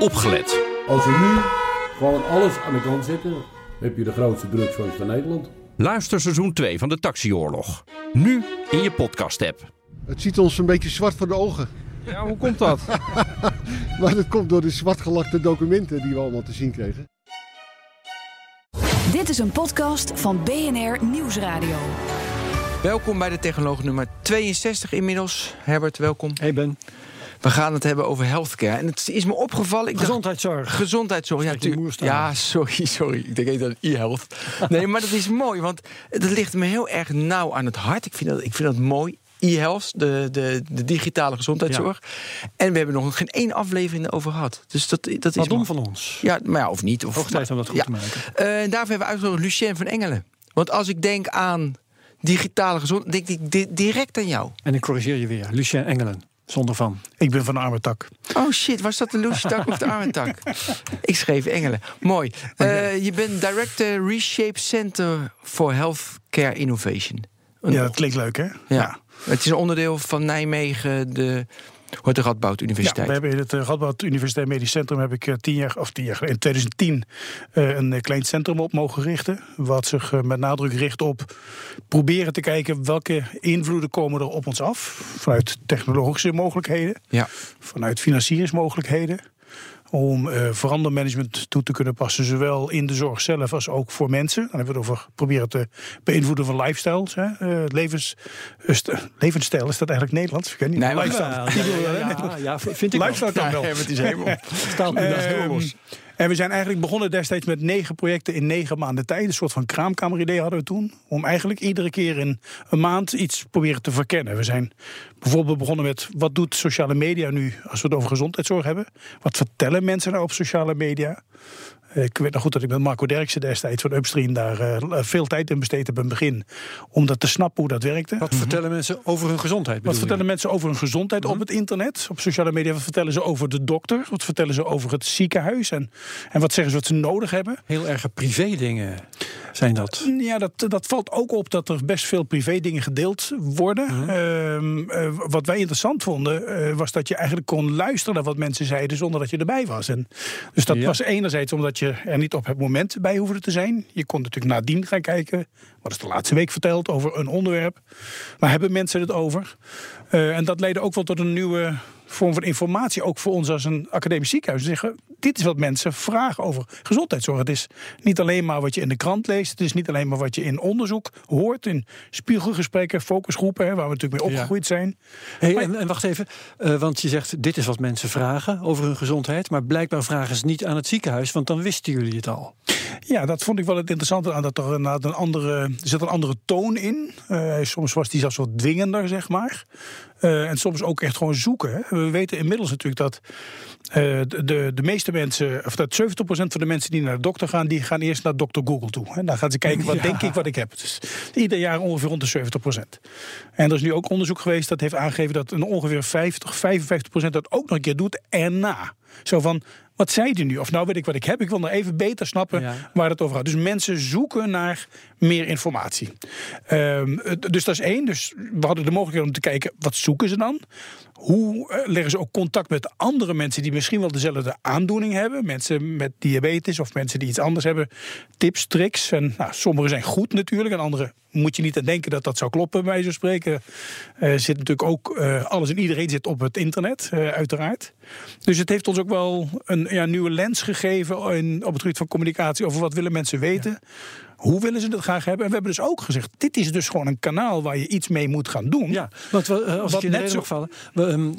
opgelet. Als we nu gewoon alles aan de kant zetten, heb je de grootste drugsfans van Nederland. Luister seizoen 2 van de Taxioorlog. Nu in je podcast-app. Het ziet ons een beetje zwart voor de ogen. Ja, hoe komt dat? Maar dat komt door de zwartgelakte documenten die we allemaal te zien kregen. Dit is een podcast van BNR Nieuwsradio. welkom bij de Technoloog nummer 62 inmiddels. Herbert, welkom. Hey Ben. We gaan het hebben over healthcare. En het is me opgevallen. Ik dacht, Gezondheidszorg. gezondheidszorg. Ja, ja, sorry, sorry. Ik denk even aan e-health. Nee, maar dat is mooi, want dat ligt me heel erg nauw aan het hart. Ik vind dat, ik vind dat mooi. E-health, de, de, de digitale gezondheidszorg. En we hebben nog geen één aflevering erover gehad. Dus dat, dat is Wat dom mooi. van ons. Ja, maar ja, of niet. Of, Hoog tijd om dat goed ja. te maken. En daarvoor hebben we uitgenodigd Lucien van Engelen. Want als ik denk aan digitale gezondheid, denk ik di- direct aan jou. En ik corrigeer je weer. Lucien Engelen. Zonder van. Ik ben van de arme tak. Oh shit, was dat de loesje tak of de arme tak? Ik schreef Engelen. Mooi. Eh, je bent director Reshape Center for Healthcare Innovation. Een- Ja, dat klinkt leuk, hè? ja. Het is een onderdeel van Nijmegen, de Hoort de Radboud Ja, Universiteit. we hebben in het uh, Radboud Universitair Medisch Centrum heb ik eh, tien jaar, of tien jaar in 2010 eh, een eh, klein centrum op mogen richten. Wat zich eh, met nadruk richt op proberen te kijken welke invloeden komen er op ons af. Vanuit technologische mogelijkheden, Ja. vanuit financieringsmogelijkheden. Om eh verandermanagement toe te kunnen passen, zowel in de zorg zelf als ook voor mensen. Dan hebben we het over proberen te beïnvloeden van lifestyles. Hè? Eh, levens, eh, st- levensstijl, is dat eigenlijk Nederlands? Ik weet niet. Nee, maar- lifestyle. Ja, ja, ja, ja, ja, vind ik wel. Lifestyle kan wel. het is helemaal. Staat nu. En we zijn eigenlijk begonnen destijds met negen projecten in negen maanden tijd. Een soort van kraamkameridee hadden we toen. Om eigenlijk iedere keer in een maand iets proberen te verkennen. We zijn bijvoorbeeld begonnen met wat doet sociale media nu als we het over gezondheidszorg hebben. Wat vertellen mensen nou op sociale media? Eh, Ik weet nog goed dat ik met Marco Derksen destijds van Upstream daar eh, veel tijd in besteed heb in het begin. Om dat te snappen hoe dat werkte. Wat vertellen mensen over hun gezondheid? Wat je? vertellen mensen over hun gezondheid op het internet, op sociale media? Wat vertellen ze over de dokter? Wat vertellen ze over het ziekenhuis? En, en wat zeggen ze wat ze nodig hebben? Heel erg privé dingen zijn dat. Ja, dat, dat valt ook op dat er best veel privé dingen gedeeld worden. Ehm, eh, wat wij interessant vonden, eh, was dat je eigenlijk kon luisteren naar wat mensen zeiden zonder dat je erbij was. En, dus dat Ja. was enerzijds omdat je er niet op het moment bij hoefde te zijn. Je kon natuurlijk nadien gaan kijken. Wat is de laatste week verteld over een onderwerp? Waar hebben mensen het over? Eh, en dat leidde ook wel tot een nieuwe vorm van informatie, ook voor ons als een academisch ziekenhuis. Zeggen, dit is wat mensen vragen over gezondheidszorg. Het is niet alleen maar wat je in de krant leest. Het is niet alleen maar wat je in onderzoek hoort. In spiegelgesprekken, focusgroepen, hè, waar we natuurlijk mee Ja. opgegroeid zijn. Hey, Maar- en, en wacht even, eh, want je zegt dit is wat mensen vragen over hun gezondheid. Maar blijkbaar vragen ze niet aan het ziekenhuis, want dan wisten jullie het al. Ja, dat vond ik wel het interessante aan dat er inderdaad een andere, er zit een andere toon in. Eh, soms was die zelfs wat dwingender, zeg maar. Eh, en soms ook echt gewoon zoeken. We weten inmiddels natuurlijk dat eh, de, de, meeste mensen, of dat 70% van de mensen die naar de dokter gaan, die gaan eerst naar dokter Google toe. En dan gaan ze kijken, wat Ja. denk ik wat ik heb. Dus ieder jaar ongeveer rond de 70%. En er is nu ook onderzoek geweest dat heeft aangegeven dat een ongeveer 50, 55% dat ook nog een keer doet erna. Zo van, wat zei die nu? Of nou weet ik wat ik heb, ik wil nog even beter snappen Ja. waar het over gaat. Dus mensen zoeken naar meer informatie. Ehm, dus dat is één. Dus we hadden de mogelijkheid om te kijken, wat zoeken ze dan? Hoe eh, leggen ze ook contact met andere mensen die misschien wel dezelfde aandoening hebben? Mensen met diabetes of mensen die iets anders hebben. Tips, tricks. En nou, sommige zijn goed natuurlijk en andere moet je niet aan denken dat dat zou kloppen, bij van spreken. Eh zit natuurlijk ook, eh, alles en iedereen zit op het internet, uiteraard. Dus het heeft ons ook wel een ja, nieuwe lens gegeven in, op het gebied van communicatie over wat willen mensen weten. Hoe willen ze dat graag hebben? En we hebben dus ook gezegd: dit is dus gewoon een kanaal waar je iets mee moet gaan doen. Ja, want we, eh, als Wat ik je net zo vallen. We, ehm,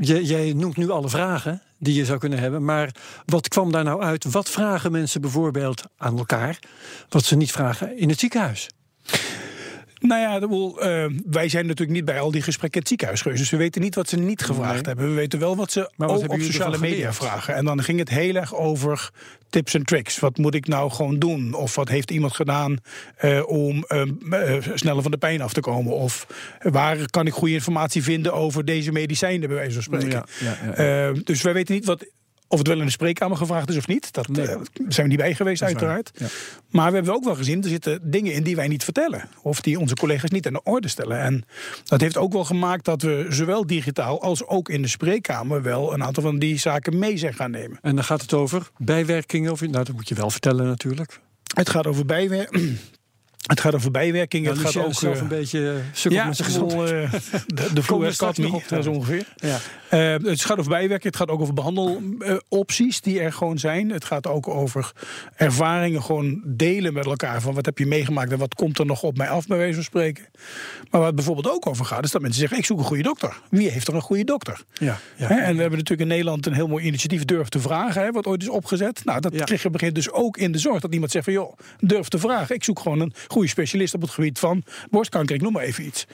jij, jij noemt nu alle vragen die je zou kunnen hebben. Maar wat kwam daar nou uit? Wat vragen mensen bijvoorbeeld aan elkaar? Wat ze niet vragen in het ziekenhuis? Nou ja, de boel, eh, wij zijn natuurlijk niet bij al die gesprekken in het ziekenhuis geweest. Dus we weten niet wat ze niet gevraagd Nee. hebben. We weten wel wat ze wat ook hebben op sociale media vragen. En dan ging het heel erg over tips en tricks. Wat moet ik nou gewoon doen? Of wat heeft iemand gedaan eh, om eh, eh, sneller van de pijn af te komen? Of waar kan ik goede informatie vinden over deze medicijnen, bij wijze van spreken? Ja, ja, ja. Dus wij weten niet wat Of het wel in de spreekkamer gevraagd is of niet. Dat Nee. eh, zijn we niet bij geweest, uiteraard. ja. Maar we hebben ook wel gezien, er zitten dingen in die wij niet vertellen. Of die onze collega's niet aan de orde stellen. En dat heeft ook wel gemaakt dat we zowel digitaal als ook in de spreekkamer wel een aantal van die zaken mee zijn gaan nemen. En dan gaat het over bijwerkingen. Of, nou, dat moet je wel vertellen natuurlijk. Het gaat over bijwerking. Het gaat over bijwerking. Het gaat ook zelf een beetje ja, met de, we vloer nog dat is ongeveer. Ja. Het gaat over bijwerking, het gaat ook over behandelopties die er gewoon zijn. Het gaat ook over ervaringen gewoon delen met elkaar. Van wat heb je meegemaakt en wat komt er nog op mij af, bij wijze van spreken. Maar waar het bijvoorbeeld ook over gaat, is dat mensen zeggen: Ik zoek een goede dokter. Wie heeft er een goede dokter? Ja, ja. Hè, en we hebben natuurlijk in Nederland een heel mooi initiatief Durf te Vragen, hè, wat ooit is opgezet. Nou, dat Ja. begint dus ook in de zorg. Dat iemand zegt van, joh, durf te vragen. Ik zoek gewoon een goede specialist op het gebied van borstkanker. Ik noem maar even iets.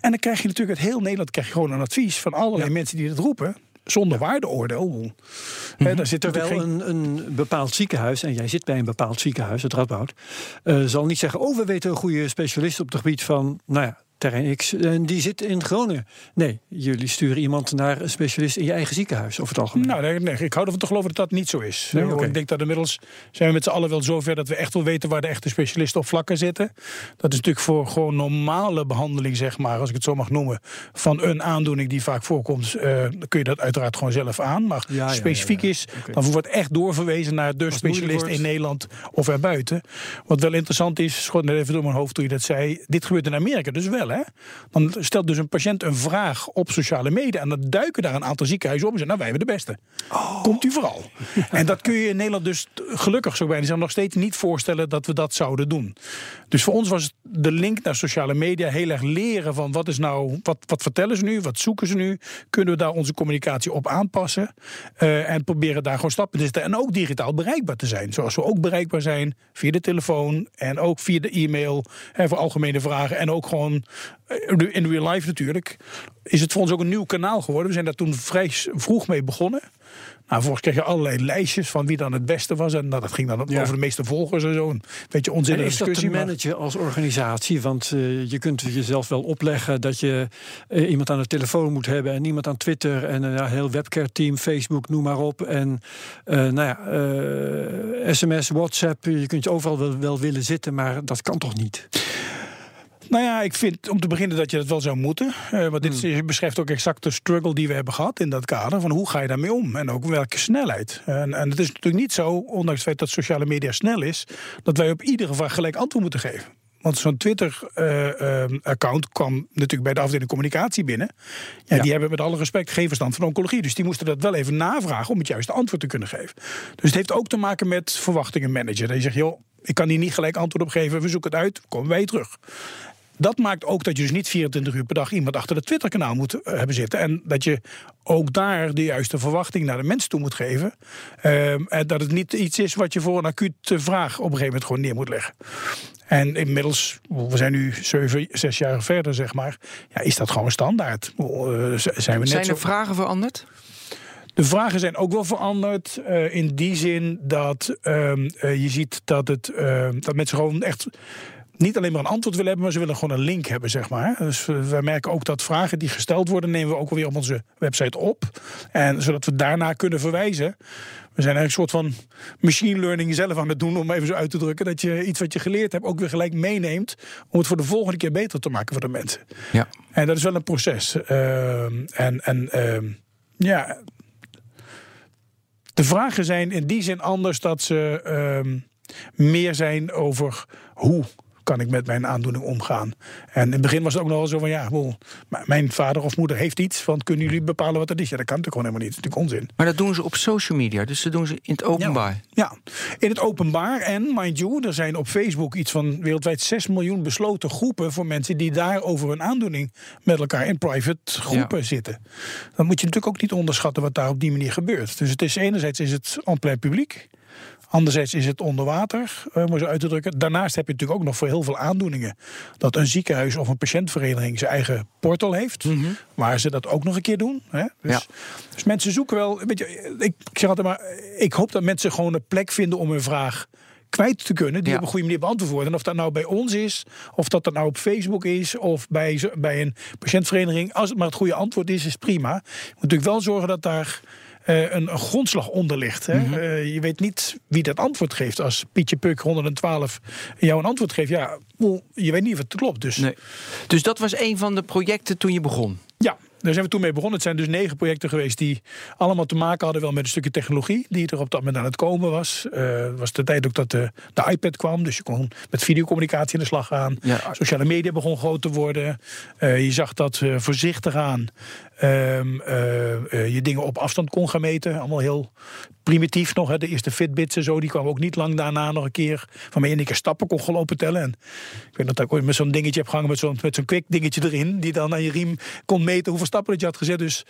En dan krijg je natuurlijk uit heel Nederland krijg je gewoon een advies van allerlei mensen die dat roepen. Zonder waardeoordeel. Hè, daar zit Terwijl geen... een, een bepaald ziekenhuis, en jij zit bij een bepaald ziekenhuis, het Radboud, eh, zal niet zeggen: Oh, we weten een goede specialist op het gebied van, nou ja, terrein X, en die zit in Groningen. Nee, jullie sturen iemand naar een specialist in je eigen ziekenhuis over het algemeen. Nou, nee, nee, ik hou ervan te geloven dat dat niet zo is. Nee, Eh. Ik denk dat inmiddels zijn we met z'n allen wel zover dat we echt wel weten waar de echte specialisten op vlakken zitten. Dat is natuurlijk voor gewoon normale behandeling, zeg maar, als ik het zo mag noemen, van een aandoening die vaak voorkomt, eh, dan kun je dat uiteraard gewoon zelf aan. Maar Ja, specifiek ja, ja. is, dan wordt echt doorverwezen naar de specialist in Nederland of erbuiten. Wat wel interessant is, schoot net even door mijn hoofd toen je dat zei, dit gebeurt in Amerika dus wel, hè? Dan stelt dus een patiënt een vraag op sociale media en dan duiken daar een aantal ziekenhuizen op en zeggen, nou, wij hebben de beste. Komt u vooral. En dat kun je in Nederland dus gelukkig zo bijna nog steeds niet voorstellen dat we dat zouden doen. Dus voor ons was de link naar sociale media heel erg leren van wat is nou, wat, wat vertellen ze nu, wat zoeken ze nu, kunnen we daar onze communicatie op aanpassen eh, en proberen daar gewoon stappen te zetten en ook digitaal bereikbaar te zijn. Zoals we ook bereikbaar zijn via de telefoon en ook via de e-mail hè, voor algemene vragen en ook gewoon in real life natuurlijk. Is het voor ons ook een nieuw kanaal geworden. We zijn daar toen vrij vroeg mee begonnen. Nou, vervolgens kreeg je allerlei lijstjes van wie dan het beste was. En nou, dat ging dan Ja. over de meeste volgers en zo. Een beetje onzinnige is dat te discussie. maar- managen als organisatie? Want eh, je kunt jezelf wel opleggen dat je eh, iemand aan de telefoon moet hebben en iemand aan Twitter en een heel webcare-team, Facebook, noem maar op. En eh, nou ja, eh, sms, WhatsApp, je kunt je overal wel, wel willen zitten, maar dat kan toch niet? Nou ja, ik vind om te beginnen dat je dat wel zou moeten. Eh, want dit Hmm. beschrijft ook exact de struggle die we hebben gehad in dat kader. Van hoe ga je daarmee om? En ook welke snelheid. En, en het is natuurlijk niet zo, ondanks het feit dat sociale media snel is, dat wij op iedere vraag gelijk antwoord moeten geven. Want zo'n Twitter-account kwam natuurlijk bij de afdeling communicatie binnen. Ja, Ja. Die hebben met alle respect geen verstand van oncologie. Dus die moesten dat wel even navragen om het juiste antwoord te kunnen geven. Dus het heeft ook te maken met verwachtingen managen. Dat je zegt, joh, ik kan hier niet gelijk antwoord op geven. We zoeken het uit, komen wij terug. Dat maakt ook dat je dus niet 24 uur per dag iemand achter het Twitter-kanaal moet eh, hebben zitten. En dat je ook daar de juiste verwachting naar de mensen toe moet geven. Ehm, en dat het niet iets is wat je voor een acute vraag op een gegeven moment gewoon neer moet leggen. En inmiddels, we zijn nu zeven, zes jaar verder, zeg maar. Ja, is dat gewoon standaard? Eh, zijn we net Zijn zo... er vragen veranderd? De vragen zijn ook wel veranderd. eh, in die zin dat ehm, eh, je ziet dat, het, ehm, dat mensen gewoon echt niet alleen maar een antwoord willen hebben, maar ze willen gewoon een link hebben, zeg maar. Dus wij merken ook dat vragen die gesteld worden, nemen we ook alweer op onze website op. En zodat we daarna kunnen verwijzen. We zijn eigenlijk een soort van machine learning zelf aan het doen, om even zo uit te drukken. Dat je iets wat je geleerd hebt ook weer gelijk meeneemt. Om het voor de volgende keer beter te maken voor de mensen. Ja. En dat is wel een proces. Ehm, en en ehm, ja, de vragen zijn in die zin anders dat ze ehm, meer zijn over hoe kan ik met mijn aandoening omgaan. En in het begin was het ook nog wel zo van ja, wel, mijn vader of moeder heeft iets, want kunnen jullie bepalen wat dat is? Ja, dat kan natuurlijk gewoon helemaal niet. Dat is natuurlijk onzin. Maar dat doen ze op social media, dus dat doen ze in het openbaar. Ja, in het openbaar. En mind you, er zijn op Facebook iets van wereldwijd 6 miljoen besloten groepen voor mensen die daar over hun aandoening met elkaar in private groepen zitten. Dan moet je natuurlijk ook niet onderschatten wat daar op die manier gebeurt. Dus het is enerzijds is het en plein publiek. Anderzijds is het onder water, eh, om het zo uit te drukken. Daarnaast heb je natuurlijk ook nog voor heel veel aandoeningen... dat een ziekenhuis of een patiëntvereniging zijn eigen portal heeft... waar ze dat ook nog een keer doen. Hè? Dus, Ja. dus mensen zoeken wel... Weet je, ik, ik zeg altijd maar, ik hoop dat mensen gewoon een plek vinden om hun vraag kwijt te kunnen... die Ja. op een goede manier beantwoord worden. En of dat nou bij ons is, of dat dat nou op Facebook is... of bij, bij een patiëntvereniging. Als het maar het goede antwoord is, is prima. Je moet natuurlijk wel zorgen dat daar eh, een, een grondslag onder ligt. Hè? Mhm. Eh, je weet niet wie dat antwoord geeft. Als Pietje Puk 112 jou een antwoord geeft, ja, je weet niet of het klopt. Dus Nee. Dus dat was een van de projecten toen je begon. ja, daar zijn we toen mee begonnen. Het zijn dus negen projecten geweest die allemaal te maken hadden wel met een stukje technologie die er op dat moment aan het komen was. Het was de tijd ook dat de, de iPad kwam, dus je kon met videocommunicatie aan de slag gaan. Ja. Sociale media begon groot te worden. Eh, je zag dat eh, voorzichtig aan ehm, eh, eh, je dingen op afstand kon gaan meten. Allemaal heel primitief nog. Hè. De eerste Fitbits en zo, die kwamen ook niet lang daarna nog een keer. Waarmee je een keer stappen kon gaan lopen tellen. En ik weet dat ik ooit met zo'n dingetje heb gehangen met zo'n met zo'n quick dingetje erin. Die dan aan je riem kon meten hoeveel stappen dat je had gezet. Dus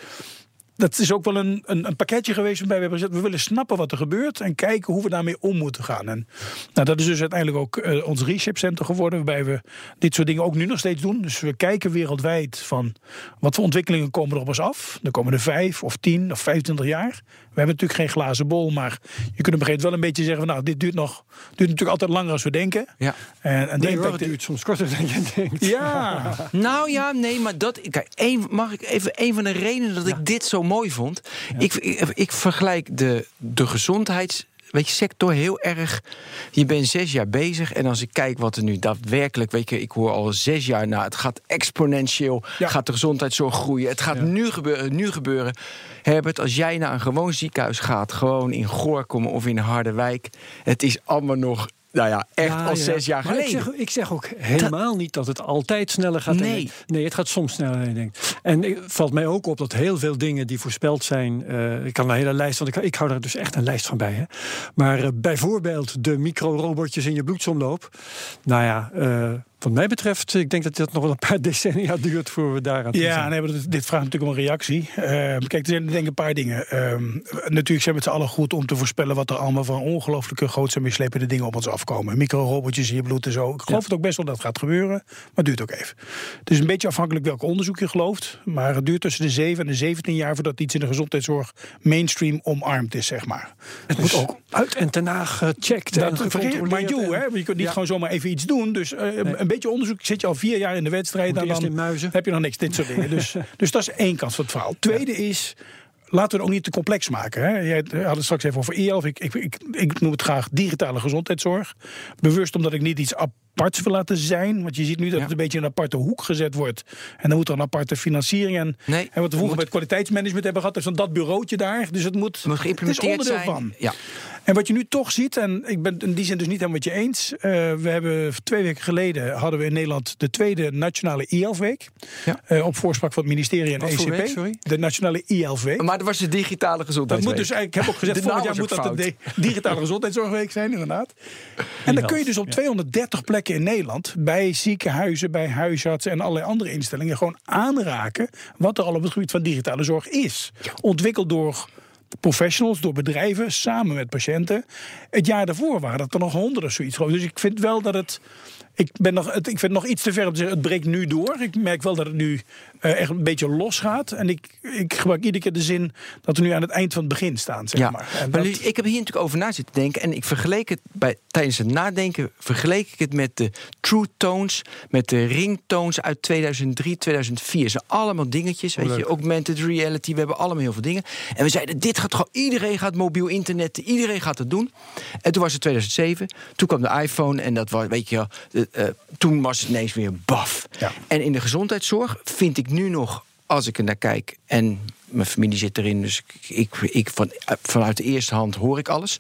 dat is ook wel een, een, een pakketje geweest waarbij we hebben gezegd... we willen snappen wat er gebeurt en kijken hoe we daarmee om moeten gaan. En nou, dat is dus uiteindelijk ook eh, ons Reship Center geworden... waarbij we dit soort dingen ook nu nog steeds doen. Dus we kijken wereldwijd van wat voor ontwikkelingen komen er op ons af. De komende vijf of tien of 25 jaar. We hebben natuurlijk geen glazen bol, maar je kunt op een gegeven moment wel een beetje zeggen... van, nou, dit duurt, nog, duurt natuurlijk altijd langer als we denken. Ja. En, en Nee, hoor, impact- het duurt soms korter dan je denkt. Ja, Nou ja, nee, maar dat. Kijk, één, mag ik even een van de redenen dat ik dit zo mooi vond. Ik, ik, ik vergelijk de, de gezondheids. Weet je, sector heel erg. Je bent zes jaar bezig. En als ik kijk wat er nu daadwerkelijk. Weet je, ik hoor al zes jaar. Nou, het gaat exponentieel. Ja. Gaat de gezondheidszorg groeien. Het gaat nu, gebeuren, nu gebeuren. Herbert, als jij naar een gewoon ziekenhuis gaat. Gewoon in Goorkom of in Harderwijk. Het is allemaal nog. Nou ja, echt Ja, al ja. zes jaar Maar geleden. Ik zeg, ik zeg ook helemaal niet dat het altijd sneller gaat. Nee. nee, het gaat soms sneller denkt. En het valt mij ook op dat heel veel dingen die voorspeld zijn. eh, ik kan een hele lijst, want ik, ik hou daar dus echt een lijst van bij. Hè. Maar eh, bijvoorbeeld de microrobotjes in je bloedsomloop. Nou ja, eh, wat mij betreft, ik denk dat dat nog wel een paar decennia duurt voor we daar aan toe Ja, zijn. nee, maar dit, vraagt natuurlijk om een reactie. Eh, kijk, er zijn denk ik een paar dingen. Ehm, natuurlijk zijn we met z'n allen goed om te voorspellen... wat er allemaal van ongelooflijke grootse meeslepende dingen op ons afkomen. Microrobotjes in je bloed en zo. Ik geloof het ook best wel dat het gaat gebeuren, maar het duurt ook even. Het is een beetje afhankelijk welk onderzoek je gelooft. Maar het duurt tussen de 7 en de 17 jaar... voordat iets in de gezondheidszorg mainstream omarmd is, zeg maar. Het moet ook uit en ten gecheckt en Dat vergeet gecontroleerd. maar you, en- hè? Je kunt niet Ja. gewoon zomaar even iets doen. Dus eh, een beetje onderzoek zit je al vier jaar in de wedstrijd. Dan muizen. heb je nog niks, dit soort dingen. Dus, dus dat is één kant van het verhaal. Tweede is, laten we het ook niet te complex maken. Hè? Jij had het straks even over e-health. Ik, ik, ik, ik noem het graag digitale gezondheidszorg. Bewust omdat ik niet iets aparts wil laten zijn. Want je ziet nu dat Ja. het een beetje in een aparte hoek gezet wordt. En dan moet er een aparte financiering. En, Nee, en wat we vroeger met kwaliteitsmanagement hebben gehad... is dan dat bureautje daar. Dus het moet, Het moet geïmplementeerd het is onderdeel zijn. van. Ja. En wat je nu toch ziet, en ik ben in die zin dus niet helemaal met je eens. eh, we hebben twee weken geleden hadden we in Nederland de tweede nationale e-health-week. Ja. Eh, op voorspraak van het ministerie en Wat ECP. week, sorry? De nationale e-health-week. Maar dat was de digitale Dat gezondheidsweek. moet dus eigenlijk, ik heb ook gezegd, naam jaar moet dat de digitale gezondheidszorgweek zijn, inderdaad. En dan kun je dus op 230 plekken in Nederland, bij ziekenhuizen, bij huisartsen en allerlei andere instellingen, gewoon aanraken wat er al op het gebied van digitale zorg is. Ontwikkeld door professionals, door bedrijven, samen met patiënten. Het jaar daarvoor waren dat er nog honderd of zoiets. Dus ik vind wel dat het. Ik, ben nog, het, ik vind het nog iets te ver om te zeggen, het breekt nu door. Ik merk wel dat het nu echt een beetje losgaat. En ik, ik gebruik iedere keer de zin dat we nu aan het eind van het begin staan. Zeg Ja, maar. maar, En dat- nu- ik heb hier natuurlijk over na zitten denken. En ik vergeleek het bij, tijdens het nadenken. vergeleek ik het met de True Tones. met de ringtones uit 2003, 2004. Ze zijn allemaal dingetjes. Weet je, augmented reality. We hebben allemaal heel veel dingen. En we zeiden: dit gaat gewoon. Iedereen gaat mobiel internet. Iedereen gaat het doen. En toen was het 2007. Toen kwam de iPhone. En dat was, weet je eh, toen was het ineens weer baf. Ja. En in de gezondheidszorg vind ik nu nog, als ik er naar kijk, en mijn familie zit erin, dus ik, ik, van, vanuit de eerste hand hoor ik alles.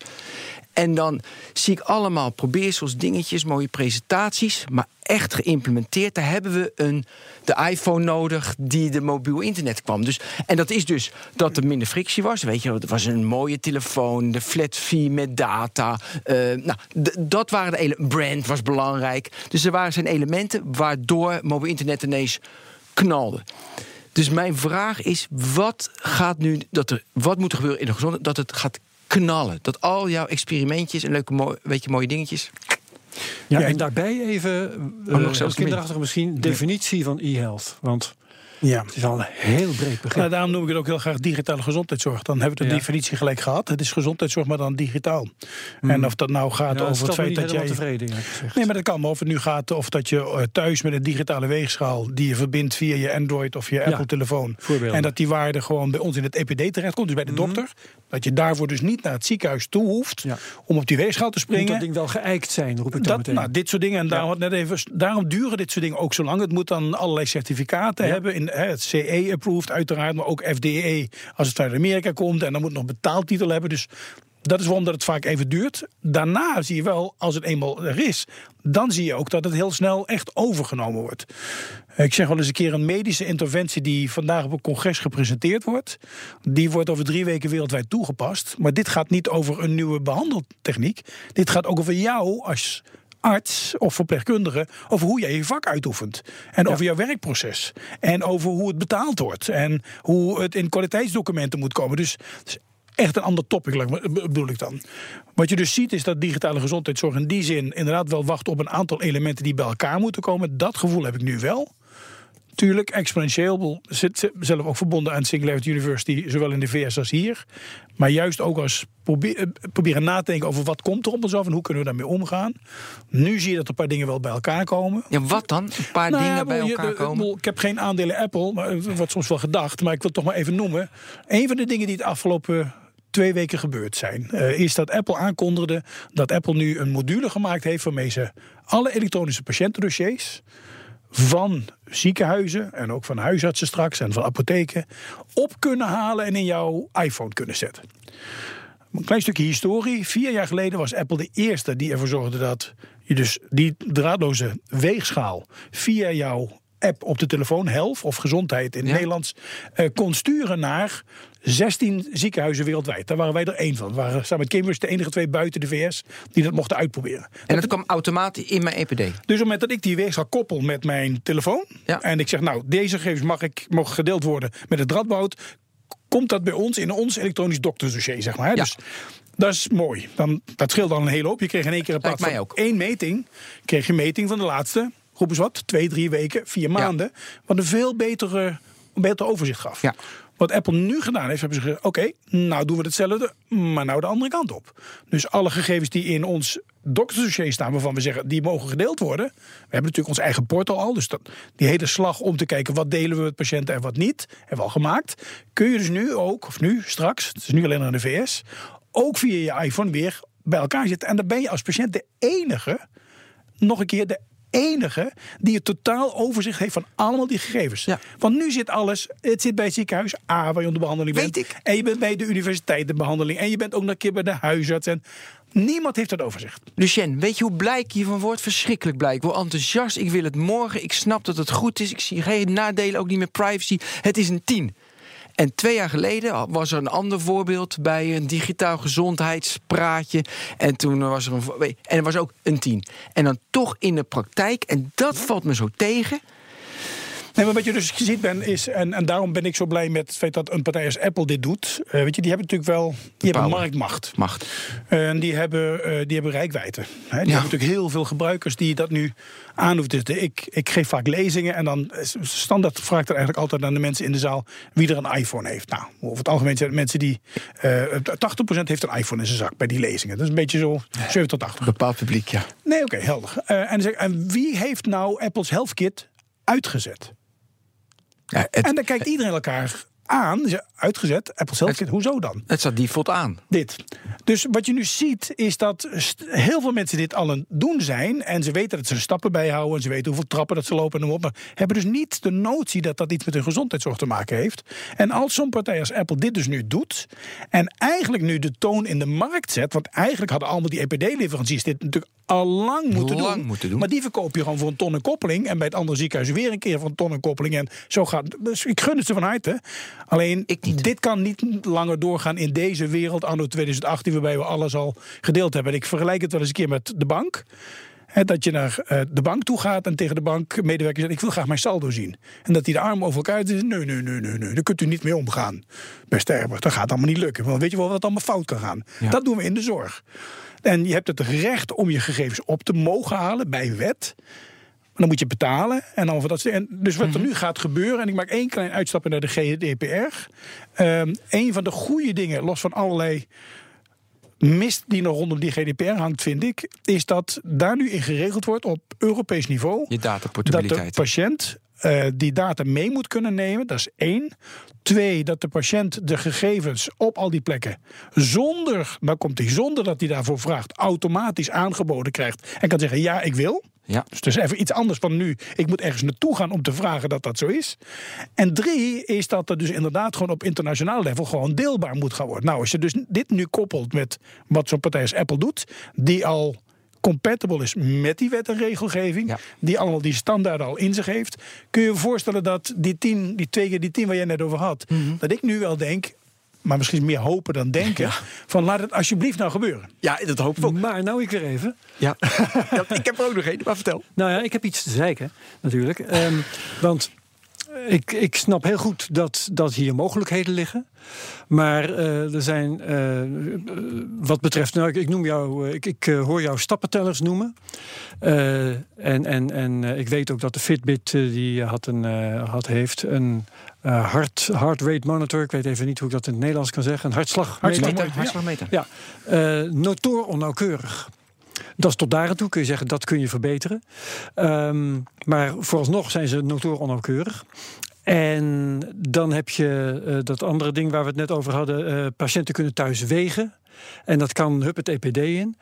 En dan zie ik allemaal probeersels, dingetjes, mooie presentaties, maar echt geïmplementeerd. Daar hebben we een, de iPhone nodig die de mobiel internet kwam. Dus, en dat is dus dat er minder frictie was. Weet je, het was een mooie telefoon, de flat fee met data. eh, nou, dat waren de ele- brand was belangrijk. Dus er waren zijn elementen waardoor mobiel internet ineens knalde. Dus mijn vraag is: wat gaat nu dat er, wat moet er gebeuren in de gezondheid dat het gaat knallen? Dat al jouw experimentjes en leuke mooi, weet je, mooie dingetjes. Ja, Ja, en daarbij even, nog uh, zelfs kinderachtig misschien, definitie van e-health. Want Ja. Het is al een heel breed begrip. Nou, daarom noem ik het ook heel graag digitale gezondheidszorg. Dan hebben we de Ja. definitie gelijk gehad. Het is gezondheidszorg, maar dan digitaal. En of dat nou gaat Ja, over het feit dat jij... tevreden. Nee, maar dat kan. Maar of het nu gaat of dat je eh, thuis met een digitale weegschaal... die je verbindt via je Android of je Apple-telefoon... en dat die waarde gewoon bij ons in het EPD terechtkomt, dus bij de dokter... dat je daarvoor dus niet naar het ziekenhuis toe hoeft... Om op die weegschaal te Moet dat springen. ding wel geëikt zijn, roep ik Dat, meteen. nou, dit soort dingen. En daarom, net even, daarom duren dit soort dingen ook zo lang. Het moet dan allerlei certificaten hebben. In, het CE-approved uiteraard, maar ook FDE als het vanuit Amerika komt. En dan moet nog betaaltitel hebben. Dus dat is waarom dat het vaak even duurt. Daarna zie je wel, als het eenmaal er is... dan zie je ook dat het heel snel echt overgenomen wordt. Ik zeg wel eens een keer een medische interventie... die vandaag op een congres gepresenteerd wordt... die wordt over drie weken wereldwijd toegepast. Maar dit gaat niet over een nieuwe behandeltechniek. Dit gaat ook over jou als arts of verpleegkundige over hoe jij je vak uitoefent. En over jouw werkproces. En over hoe het betaald wordt. En hoe het in kwaliteitsdocumenten moet komen. Dus het is echt een ander topic, bedoel ik dan. Wat je dus ziet is dat digitale gezondheidszorg in die zin inderdaad wel wacht op een aantal elementen die bij elkaar moeten komen. Dat gevoel heb ik nu wel. Tuurlijk, exponentieel. Zit zelf ook verbonden aan Singularity University, zowel in de VS als hier. Maar juist ook als eh, proberen na te denken over wat komt er op ons af en hoe kunnen we daarmee omgaan. Nu zie je dat een paar dingen wel bij elkaar komen. Ja, wat dan? Een paar Nou ja, dingen bij je- elkaar de- komen? Ik heb geen aandelen Apple, maar het wordt soms wel gedacht. Maar ik wil het toch maar even noemen. Een van de dingen die het afgelopen twee weken gebeurd zijn... eh, is dat Apple aankondigde dat Apple nu een module gemaakt heeft... waarmee ze alle elektronische patiëntendossiers van ziekenhuizen en ook van huisartsen straks en van apotheken op kunnen halen en in jouw iPhone kunnen zetten. Een klein stukje historie. Vier jaar geleden was Apple de eerste die ervoor zorgde dat je dus die draadloze weegschaal via jouw app op de telefoon, Health of Gezondheid in het Ja. Nederlands, eh, kon sturen naar 16 ziekenhuizen wereldwijd. Daar waren wij er één van. We waren samen met Cambridge de enige twee buiten de VS die dat mochten uitproberen. En dat kwam automatisch in mijn EPD. Dus op het moment dat ik die weegschaal koppel met mijn telefoon... Ja. en ik zeg, nou, deze gegevens mag ik, mogen gedeeld worden met het radboud... komt dat bij ons in ons elektronisch doktersdossier, zeg maar. hè. Ja. Dus dat is mooi. Dan, dat scheelt dan een hele hoop. Je kreeg in één keer in plaats mij van ook. één meting... kreeg je een meting van de laatste, roep eens wat, twee, drie weken, vier maanden... wat een veel betere, beter overzicht gaf. Ja. Wat Apple nu gedaan heeft, hebben ze gezegd: oké, nou doen we hetzelfde, maar nou de andere kant op. Dus alle gegevens die in ons doktersdossier staan, waarvan we zeggen die mogen gedeeld worden. We hebben natuurlijk ons eigen portal al, dus dat, die hele slag om te kijken wat delen we met patiënten en wat niet, hebben we al gemaakt. Kun je dus nu ook, of nu straks, het is nu alleen naar de VS, ook via je iPhone weer bij elkaar zitten. En dan ben je als patiënt de enige, nog een keer de enige die het totaal overzicht heeft van allemaal die gegevens. Ja. Want nu zit alles, het zit bij het ziekenhuis A waar je onder behandeling Weet bent. ik. En je bent bij de universiteit de behandeling. En je bent ook nog een keer bij de huisarts. En niemand heeft dat overzicht. Lucien, weet je hoe blij ik hiervan word? Verschrikkelijk blij. Ik word enthousiast. Ik wil het morgen. Ik snap dat het goed is. Ik zie geen nadelen, ook niet met privacy. Het is een 10. En twee jaar geleden was er een ander voorbeeld bij een digitaal gezondheidspraatje. En toen was er een. En er was ook een 10. En dan toch in de praktijk, en dat valt me zo tegen. Nee, maar wat je dus ziet ben is, en, en daarom ben ik zo blij met het feit dat een partij als Apple dit doet. Eh, weet je, die hebben natuurlijk wel die hebben marktmacht. Macht. En die hebben, eh, die hebben rijkwijde. Hè? Die hebben natuurlijk heel veel gebruikers die dat nu aanhoeven. Dus ik, ik geef vaak lezingen en dan eh, standaard vraag ik dan eigenlijk altijd aan de mensen in de zaal wie er een iPhone heeft. Nou, over het algemeen zijn het mensen die. eh 80% heeft een iPhone in zijn zak bij die lezingen. Dat is een beetje zo 7 tot 80. Bepaald publiek, ja. Nee, oké, helder. Eh, en, zeg en wie heeft nou Apple's Health Kit uitgezet? En dan kijkt iedereen elkaar aan. Ze- Uitgezet, Apple's Health Kit, hoezo dan? het staat default aan. Dit. Dus wat je nu ziet is dat heel veel mensen dit al aan het doen zijn. En ze weten dat ze stappen bijhouden. En ze weten hoeveel trappen dat ze lopen en op. Maar hebben dus niet de notie dat dat iets met hun gezondheidszorg te maken heeft. En als zo'n partij als Apple dit dus nu doet. En eigenlijk nu de toon in de markt zet. Want eigenlijk hadden allemaal die EPD-leveranciers dit natuurlijk al lang moeten, Lang doen. moeten doen. Maar die verkoop je gewoon voor een ton en koppeling. En bij het andere ziekenhuis weer een keer voor een ton en koppeling. En zo gaat. Dus ik gun het ze van harte. Alleen, dit kan niet langer doorgaan in deze wereld, anno 2018, waarbij we alles al gedeeld hebben. En ik vergelijk het wel eens een keer met de bank. Dat je naar eh, de bank toe gaat en tegen de bankmedewerker zegt: Ik wil graag mijn saldo zien. En dat hij de armen over elkaar zegt: Nee, nee, nee, nee, nee, daar kunt u niet mee omgaan. Beste Herbert, dat gaat allemaal niet lukken. Want weet je wel wat allemaal fout kan gaan? Dat doen we in de zorg. En je hebt het recht om je gegevens op te mogen halen bij wet. Dan moet je betalen. En dan dat, en dus wat er nu gaat gebeuren, en ik maak één klein uitstapje naar de GDPR. Ehm een van de goede dingen, los van allerlei mist die nog rondom die GDPR hangt, vind ik, is dat daar nu in geregeld wordt op Europees niveau. Je Dat de dataportabiliteit. patiënt eh, die data mee moet kunnen nemen, dat is één. Twee, dat de patiënt de gegevens op al die plekken zonder, nou komt hij zonder dat hij daarvoor vraagt, automatisch aangeboden krijgt en kan zeggen ja, ik wil. Ja. Dus het is even iets anders van nu. Ik moet ergens naartoe gaan om te vragen dat dat zo is. En drie is dat er dus inderdaad gewoon op internationaal level gewoon deelbaar moet gaan worden. Nou, als je dus dit nu koppelt met wat zo'n partij als Apple doet, die al compatible is met die wet en regelgeving, Ja. die allemaal die standaarden al in zich heeft, kun je je voorstellen dat die tien, die twee keer die tien waar jij net over had, dat ik nu wel denk, maar misschien meer hopen dan denken, van laat het alsjeblieft nou gebeuren. Ja, dat hoop ik ook. Maar nou ik weer even. Ja. Ja, ik heb er ook nog één, maar vertel. Nou ja, ik heb iets te zeiken, natuurlijk. Ehm, want ik, ik snap heel goed dat, dat hier mogelijkheden liggen. Maar eh, er zijn, eh, wat betreft, nou, ik, ik noem jou, eh, ik, ik hoor jou stappentellers noemen. En en, en ik weet ook dat de Fitbit, die had een, had, heeft een eh heart, rate monitor. Ik weet even niet hoe ik dat in het Nederlands kan zeggen. Een hartslag. Hartslagmeter. Hartslagmeter. Ja, eh notoor onnauwkeurig. Dat is tot daar toe kun je zeggen dat kun je verbeteren. Ehm, maar vooralsnog zijn ze notoor onnauwkeurig. En dan heb je eh, dat andere ding waar we het net over hadden. eh, patiënten kunnen thuis wegen. En dat kan hup het EPD in.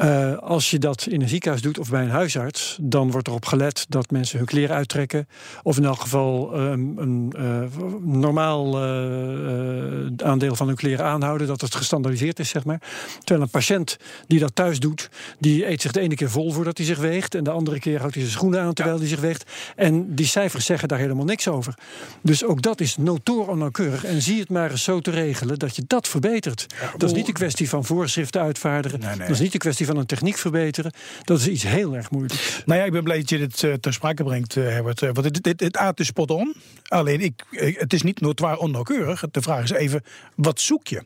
Eh, als je dat in een ziekenhuis doet of bij een huisarts, dan wordt erop gelet dat mensen hun kleren uittrekken. Of in elk geval ehm, een eh, normaal eh, eh, aandeel van hun kleren aanhouden, dat het gestandaardiseerd is, zeg maar. Terwijl een patiënt die dat thuis doet, die eet zich de ene keer vol voordat hij zich weegt. En de andere keer houdt hij zijn schoenen aan terwijl hij zich weegt. En die cijfers zeggen daar helemaal niks over. Dus ook dat is notoor onnauwkeurig. En zie het maar eens zo te regelen dat je dat verbetert. dat is niet een kwestie van voorschriften uitvaardigen. Nee, nee. Dat is niet een kwestie van een techniek verbeteren. Dat is iets heel erg moeilijks. Nou ja, ik ben blij dat je dit eh, ter sprake brengt, eh, Herbert. Eh, want dit, dit, aard is spot on. Alleen, ik, het is niet notoir onnauwkeurig. De vraag is even, wat zoek je?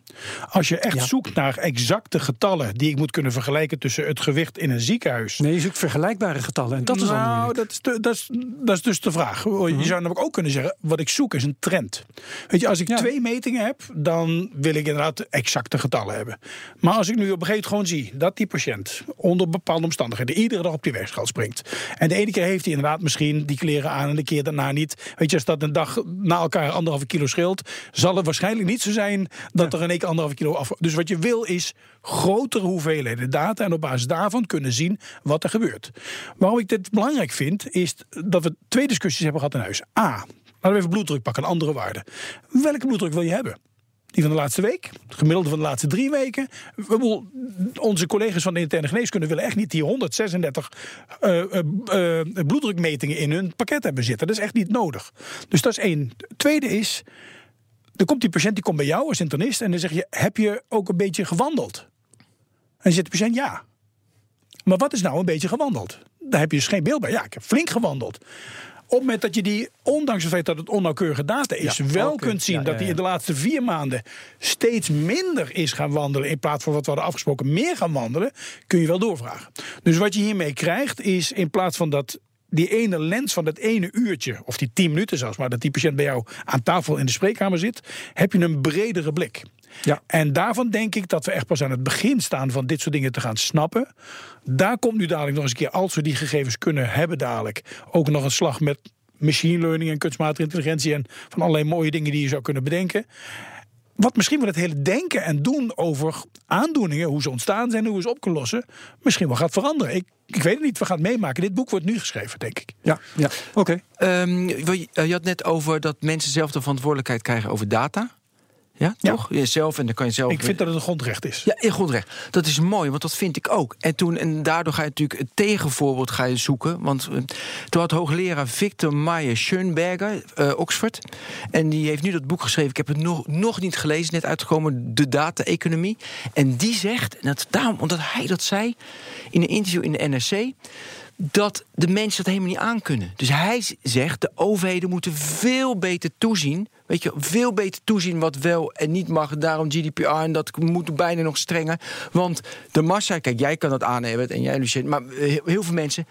Als je echt zoekt naar exacte getallen... die ik moet kunnen vergelijken tussen het gewicht in een ziekenhuis... Nee, je zoekt vergelijkbare getallen. En dat is nou, dat is, dat, is, dat is dus de vraag. Je zou namelijk ook kunnen zeggen: wat ik zoek is een trend. Weet je, als ik Ja. twee metingen heb, dan wil ik inderdaad exacte getallen hebben. Maar als ik nu op een gegeven moment gewoon zie dat die patiënt onder bepaalde omstandigheden iedere dag op die weegschaal springt. En de ene keer heeft hij inderdaad misschien die kleren aan en de keer daarna niet. Weet je, als dat een dag na elkaar anderhalve kilo scheelt, zal het waarschijnlijk niet zo zijn dat er in één keer anderhalve kilo af. Dus wat je wil is grotere hoeveelheden data en op basis daarvan kunnen zien wat er gebeurt. Waarom ik dit belangrijk vind, is dat we twee discussies hebben gehad in huis. A. Laten we even bloeddruk pakken, een andere waarde. Welke bloeddruk wil je hebben? Die van de laatste week, het gemiddelde van de laatste drie weken. We bedoel, onze collega's van de interne geneeskunde willen echt niet die 136 eh, eh, eh, bloeddrukmetingen in hun pakket hebben zitten. Dat is echt niet nodig. Dus dat is één. Tweede is, er komt die patiënt die komt bij jou als internist en dan zeg je: heb je ook een beetje gewandeld? En dan zegt de patiënt ja. Maar wat is nou een beetje gewandeld? Daar heb je dus geen beeld bij. Ja, ik heb flink gewandeld. Op het moment dat je die, ondanks het feit dat het onnauwkeurige data is, Ja, wel kunt zien Ja, dat ja. in de laatste vier maanden steeds minder is gaan wandelen. in plaats van wat we hadden afgesproken, meer gaan wandelen. kun je wel doorvragen. Dus wat je hiermee krijgt, is in plaats van dat. Die ene lens van dat ene uurtje, of die tien minuten zelfs maar, dat die patiënt bij jou aan tafel in de spreekkamer zit, heb je een bredere blik. Ja. En daarvan denk ik dat we echt pas aan het begin staan van dit soort dingen te gaan snappen. Daar komt nu dadelijk nog eens een keer, als we die gegevens kunnen hebben dadelijk, ook nog een slag met machine learning en kunstmatige intelligentie en van allerlei mooie dingen die je zou kunnen bedenken. Wat misschien wel het hele denken en doen over aandoeningen, hoe ze ontstaan zijn en hoe we ze op kunnen lossen, misschien wel gaat veranderen. Ik, ik weet het niet, we gaan het meemaken. Dit boek wordt nu geschreven, denk ik. Ja, ja. oké. Ehm, je je had net over dat mensen zelf de verantwoordelijkheid krijgen over data. Ja, Ja. toch? Jezelf en dan kan je zelf. Ik vind dat het een grondrecht is. Ja, in grondrecht. Dat is mooi, want dat vind ik ook. En, toen, en daardoor ga je natuurlijk het tegenvoorbeeld ga je zoeken. Want eh, toen had hoogleraar Victor Meyer Schoenberger, eh, Oxford. En die heeft nu dat boek geschreven. Ik heb het nog, nog niet gelezen, net uitgekomen. De data-economie. En die zegt, en dat, daarom, omdat hij dat zei in een interview in de NRC. Dat de mensen dat helemaal niet aankunnen. Dus hij zegt, de overheden moeten veel beter toezien. Weet je, veel beter toezien wat wel en niet mag. Daarom GDPR en dat moet bijna nog strenger. Want de massa, kijk, jij kan dat aannemen en jij, Lucien, maar heel heel veel mensen,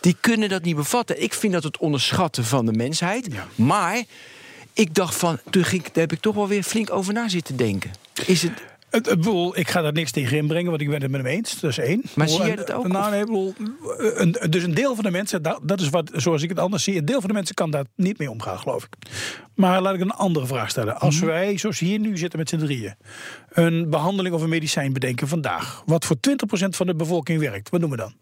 die kunnen dat niet bevatten. Ik vind dat het onderschatten van de mensheid. Maar ik dacht van, toen ging, daar heb ik toch wel weer flink over na zitten denken. Is het, Het, bedoel, ik ga daar niks tegen inbrengen, want ik ben het met hem eens. Dat is één. Maar Bedoel, zie en- dat ook, Nou, nee, ik bedoel, een, dus een deel van de mensen, dat, dat is wat, zoals ik het anders zie, een deel van de mensen kan daar niet mee omgaan, geloof ik. Maar laat ik een andere vraag stellen. Als Mhm. wij, zoals hier nu zitten met z'n drieën, een behandeling of een medicijn bedenken vandaag, wat voor 20% van de bevolking werkt, wat doen we dan?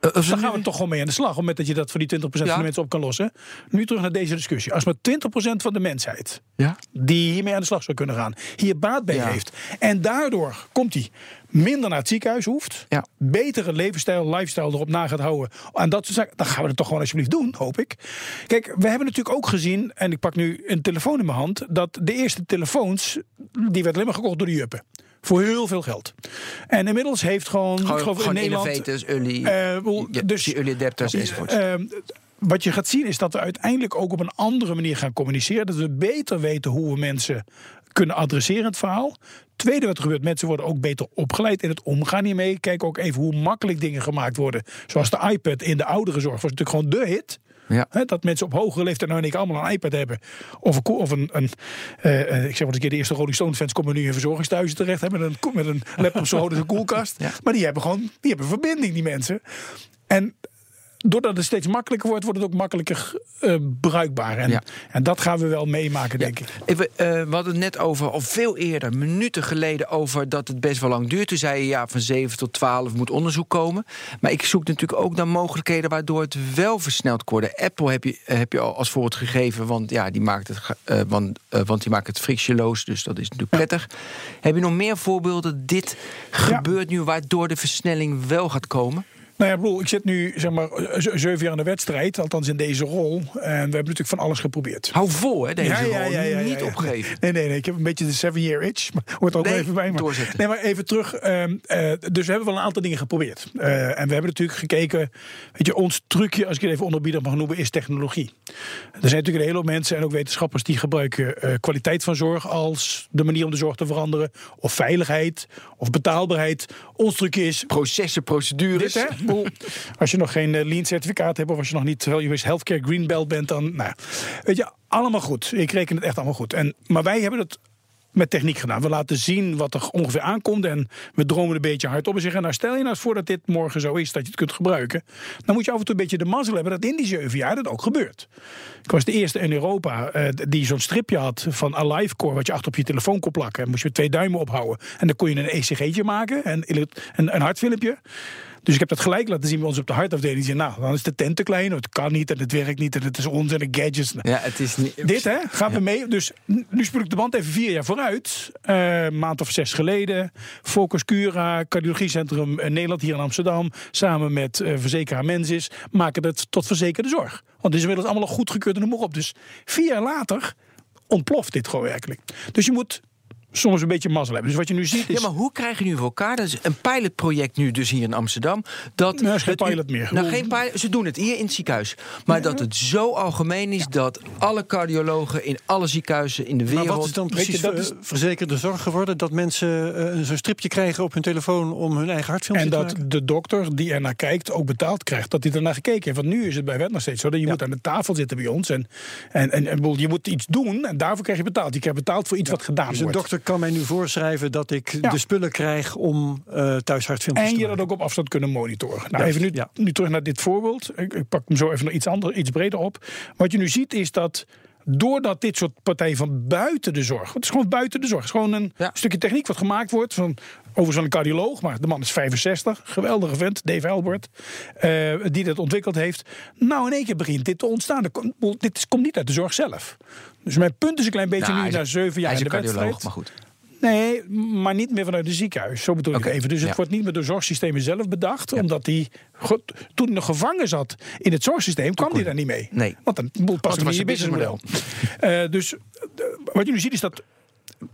Eh, als Dan we gaan we toch gewoon mee aan de slag, moment dat je dat voor die 20% Ja. van de mensen op kan lossen. Nu terug naar deze discussie. Als maar 20% van de mensheid Ja? die hiermee aan de slag zou kunnen gaan, hier baat bij Ja. heeft. En daardoor komt hij minder naar het ziekenhuis hoeft, betere levensstijl, lifestyle erop na gaat houden. En dat soort zaken, dan gaan we het toch gewoon alsjeblieft doen, hoop ik. Kijk, we hebben natuurlijk ook gezien, en ik pak nu een telefoon in mijn hand, dat de eerste telefoons, die werden alleen maar gekocht door de juppen. Voor heel veel geld. En inmiddels heeft gewoon, geloof in Nederland... innovators, early, Eh, wel, ja, dus- early adapters enzovoort. Ehm, wat je gaat zien is dat we uiteindelijk ook op een andere manier gaan communiceren. Dat we beter weten hoe we mensen kunnen adresseren in het verhaal. Tweede wat er gebeurt, mensen worden ook beter opgeleid in het omgaan hiermee. Kijk ook even hoe makkelijk dingen gemaakt worden. Zoals de iPad in de ouderenzorg was natuurlijk gewoon de hit. Ja. Dat mensen op hogere leeftijd nou en ik allemaal een iPad hebben. Of een, of een, een eh, eh, ik zeg eens een keer, de eerste Rolling Stone fans komen nu in verzorgingsthuizen terecht. Hè, met, een, met een laptop zo groot als een koelkast. Ja. Maar die hebben gewoon die hebben verbinding, die mensen. En doordat het steeds makkelijker wordt, wordt het ook makkelijker eh, bruikbaar. En, Ja. en dat gaan we wel meemaken, denk ik. Even, eh, we hadden het net over, of veel eerder, minuten geleden, over dat het best wel lang duurt. Toen zei je ja, van 7 tot 12 moet onderzoek komen. Maar ik zoek natuurlijk ook naar mogelijkheden waardoor het wel versneld kan worden. Apple heb je, heb je al als voorbeeld gegeven, want, ja, die maakt het, eh, want, eh, want die maakt het frictieloos, dus dat is natuurlijk prettig. Heb je nog meer voorbeelden? Dit gebeurt nu, waardoor de versnelling wel gaat komen? Nou ja, ik bedoel, ik zit nu zeg maar z- zeven jaar in de wedstrijd, althans in deze rol. En we hebben natuurlijk van alles geprobeerd. Hou vol, hè, deze Ja, rol. ja, ja, ja, Niet opgeven. Nee, nee, nee. Ik heb een beetje de seven year itch. Maar hoort er ook Nee, even bij. Doorzetten. nee, maar even terug. ehm, eh, dus we hebben wel een aantal dingen geprobeerd. Eh, en we hebben natuurlijk gekeken. Weet je, ons trucje, als ik het even onderbiedig mag noemen, is technologie. Er zijn natuurlijk een hele hoop mensen en ook wetenschappers die gebruiken eh, kwaliteit van zorg als de manier om de zorg te veranderen. Of veiligheid, of betaalbaarheid. Ons trucje is Processen, procedures. dit, hè? Als je nog geen eh, lean certificaat hebt of als je nog niet terwijl je healthcare green belt bent, dan nou, weet je, allemaal goed. Ik reken het echt allemaal goed. En, maar wij hebben het met techniek gedaan. We laten zien wat er ongeveer aankomt en we dromen een beetje hard op en zeggen, nou stel je nou eens voor dat dit morgen zo is dat je het kunt gebruiken. Dan moet je af en toe een beetje de mazzel hebben dat in die zeven jaar dat ook gebeurt. Ik was de eerste in Europa eh, die zo'n stripje had van AliveCore wat je achter op je telefoon kon plakken. En moest je twee duimen ophouden. En dan kon je een ECG'tje maken, en een hartfilmpje. Dus ik heb dat gelijk laten zien bij ons op de hartafdeling. Die zei, nou, dan is de tent te klein, het kan niet en het werkt niet en het is onzin en gadgets. Ja, het is niet... Dit hè, gaan we mee. Dus nu spoel ik de band even vier jaar vooruit. Eh, maand of zes geleden. Focus Cura, cardiologiecentrum eh, Nederland hier in Amsterdam. Samen met eh verzekeraar Mensis maken het tot verzekerde zorg. Want het is inmiddels allemaal al goedgekeurd en noem maar op. Dus vier jaar later ontploft dit gewoon werkelijk. Dus je moet soms een beetje mazzel hebben. Dus wat je nu ziet is... Ja, maar hoe krijg je nu voor elkaar? Dat is een pilotproject nu dus hier in Amsterdam. Dat Nee, is geen pilot meer. Nou, geen pilot, ze doen het hier in het ziekenhuis. Maar dat het zo algemeen is dat alle cardiologen in alle ziekenhuizen in de wereld... Maar wat is dan precies je, dat is- verzekerde zorg geworden? Dat mensen eh, zo'n stripje krijgen op hun telefoon om hun eigen hartfilmpje En te dat maken? de dokter die er naar kijkt ook betaald krijgt dat hij ernaar gekeken heeft. Want nu is het bij wet nog steeds zo dat je moet aan de tafel zitten bij ons. En, en, en, en je moet iets doen en daarvoor krijg je betaald. Je krijgt betaald voor iets wat gedaan Dus een wordt. Dokter kan mij nu voorschrijven dat ik Ja. de spullen krijg om eh thuis hartfilmpjes En te je dat ook op afstand kunnen monitoren. Nou, Ja, even nu, ja. nu terug naar dit voorbeeld. Ik, ik pak hem zo even nog iets, ander, iets breder op. Wat je nu ziet is dat doordat dit soort partijen van buiten de zorg... Het is gewoon buiten de zorg. Het is gewoon een Ja. stukje techniek wat gemaakt wordt. Van, overigens een cardioloog, maar de man is 65. Geweldige vent, Dave Albert. eh, die dat ontwikkeld heeft. Nou, in één keer begint dit te ontstaan. Dit is- komt niet uit de zorg zelf. Dus mijn punt is een klein beetje Nou, nu na zeven jaar Hij is in de cardioloog, wedstrijd. maar goed. Nee, maar niet meer vanuit het ziekenhuis. Zo bedoel ik even. Dus het ja. wordt niet meer door zorgsystemen zelf bedacht. Omdat hij, go- toen hij nog gevangen zat in het zorgsysteem, kwam hij daar niet mee. Nee. Want dan past het niet in je businessmodel. Eh, dus eh, wat je nu ziet is dat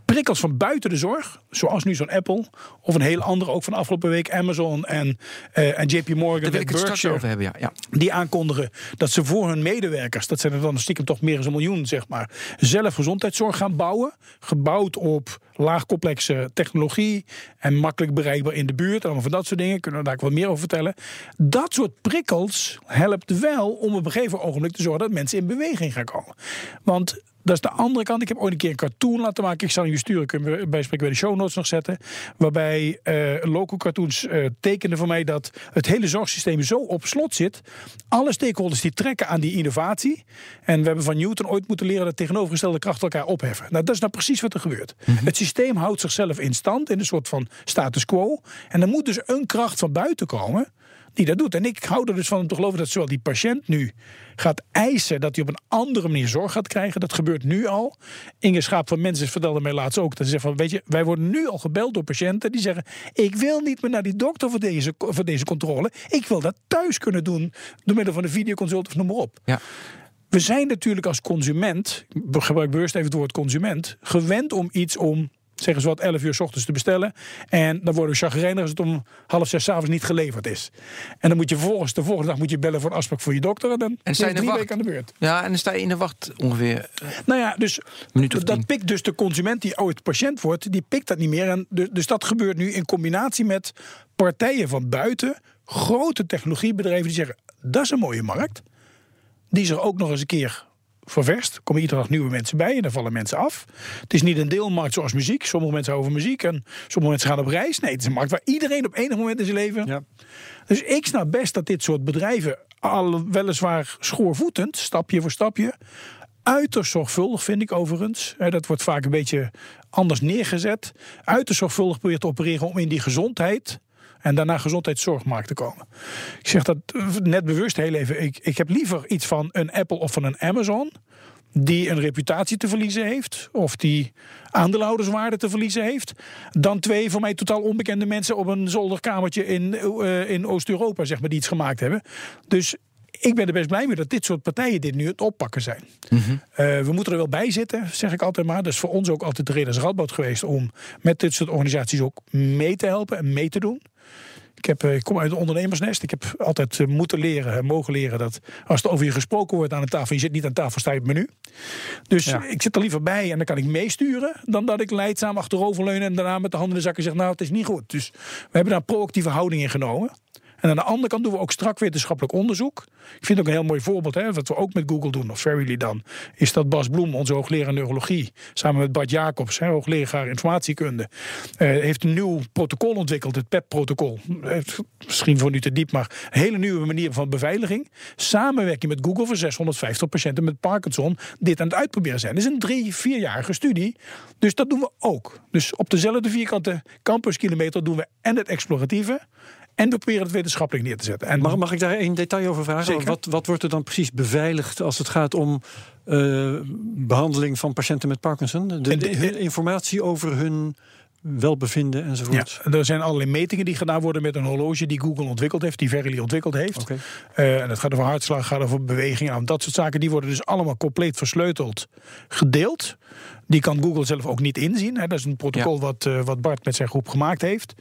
prikkels van buiten de zorg, zoals nu zo'n Apple of een hele andere, ook van afgelopen week Amazon en, eh, en JP Morgan Daar wil ik het straks over hebben, ja. ja. die aankondigen dat ze voor hun medewerkers, dat zijn er dan stiekem toch meer dan een miljoen, zeg maar, zelf gezondheidszorg gaan bouwen. Gebouwd op laagcomplexe technologie en makkelijk bereikbaar in de buurt. Allemaal van dat soort dingen. Kunnen we daar wat meer over vertellen. Dat soort prikkels helpt wel om op een gegeven ogenblik te zorgen dat mensen in beweging gaan komen. Want dat is de andere kant. Ik heb ooit een keer een cartoon laten maken. Ik zal je sturen, kunnen we bijspreken bij de show notes nog zetten. Waarbij eh local cartoons eh tekenen voor mij dat het hele zorgsysteem zo op slot zit. Alle stakeholders die trekken aan die innovatie. En we hebben van Newton ooit moeten leren dat tegenovergestelde krachten elkaar opheffen. Nou, dat is nou precies wat er gebeurt. Het systeem houdt zichzelf in stand in een soort van status quo. En er moet dus een kracht van buiten komen die dat doet. En ik hou er dus van om te geloven dat zowel die patiënt nu gaat eisen dat hij op een andere manier zorg gaat krijgen. Dat gebeurt nu al. Inge Schaap van Mensen vertelde mij laatst ook. Dat ze zegt van, weet je, wij worden nu al gebeld door patiënten die zeggen: Ik wil niet meer naar die dokter voor deze, voor deze controle. Ik wil dat thuis kunnen doen door middel van een videoconsult of noem maar op. Ja. We zijn natuurlijk als consument, ik gebruik bewust even het woord consument, gewend om iets om, zeggen ze wat, 11 uur s ochtends te bestellen. En dan worden we chagrijnig als het om half zes 's avonds niet geleverd is. En dan moet je vervolgens, de volgende dag moet je bellen voor een afspraak voor je dokter. En dan En sta je drie wacht? weken aan de beurt. Ja, en dan sta je in de wacht ongeveer. Nou ja, dus dat pikt dus de consument die ooit patiënt wordt, die pikt dat niet meer. En dus, dus dat gebeurt nu in combinatie met partijen van buiten, grote technologiebedrijven die zeggen: dat is een mooie markt. Die zich ook nog eens een keer ververst. Er komen iedere dag nieuwe mensen bij en dan vallen mensen af. Het is niet een deelmarkt zoals muziek. Sommige mensen houden van muziek en sommige mensen gaan op reis. Nee, het is een markt waar iedereen op enig moment in zijn leven. Ja. Dus ik snap best dat dit soort bedrijven, al weliswaar schoorvoetend, stapje voor stapje, uiterst zorgvuldig vind ik overigens. Dat wordt vaak een beetje anders neergezet. Uiterst zorgvuldig probeert te opereren om in die gezondheid en daarna gezondheidszorgmarkt te komen. Ik zeg dat eh, net bewust heel even. Ik, ik heb liever iets van een Apple of van een Amazon die een reputatie te verliezen heeft, of die aandeelhouderswaarde te verliezen heeft, dan twee voor mij totaal onbekende mensen op een zolderkamertje in, eh, in Oost-Europa, zeg maar, die iets gemaakt hebben. Dus ik ben er best blij mee dat dit soort partijen dit nu het oppakken zijn. Eh, we moeten er wel bij zitten, zeg ik altijd maar. Dat is voor ons ook altijd de reden als Radboud geweest om met dit soort organisaties ook mee te helpen en mee te doen. Ik, heb, eh, ik kom uit een ondernemersnest. Ik heb altijd eh, moeten leren en mogen leren dat als er over je gesproken wordt aan de tafel, je zit niet aan tafel, sta je op het menu. Dus Ja. ik zit er liever bij en dan kan ik meesturen dan dat ik leidzaam achteroverleunen en daarna met de handen in de zakken zeg, nou het is niet goed. Dus we hebben daar een proactieve houding in genomen. En aan de andere kant doen we ook strak wetenschappelijk onderzoek. Ik vind ook een heel mooi voorbeeld, hè, wat we ook met Google doen, of Verily dan, is dat Bas Bloem, onze hoogleraar neurologie, samen met Bart Jacobs, hè, hoogleraar informatiekunde, eh, heeft een nieuw protocol ontwikkeld, het PEP-protocol. Misschien voor nu te diep, maar een hele nieuwe manier van beveiliging. Samenwerking met Google voor 650 patiënten met Parkinson dit aan het uitproberen zijn. Dat is een drie, vierjarige studie. Dus dat doen we ook. Dus op dezelfde vierkante campuskilometer doen we en het exploratieve. En we proberen het wetenschappelijk neer te zetten. En Mag, mag ik daar één detail over vragen? Wat, wat wordt er dan precies beveiligd als het gaat om eh, behandeling van patiënten met Parkinson? De, informatie over hun welbevinden enzovoort. Ja, er zijn allerlei metingen die gedaan worden met een horloge die Google ontwikkeld heeft, die Verily ontwikkeld heeft. Oké. Eh, en het gaat over hartslag, gaat over beweging. Nou, dat soort zaken die worden dus allemaal compleet versleuteld gedeeld. Die kan Google zelf ook niet inzien. Hè. Dat is een protocol wat, eh, wat Bart met zijn groep gemaakt heeft.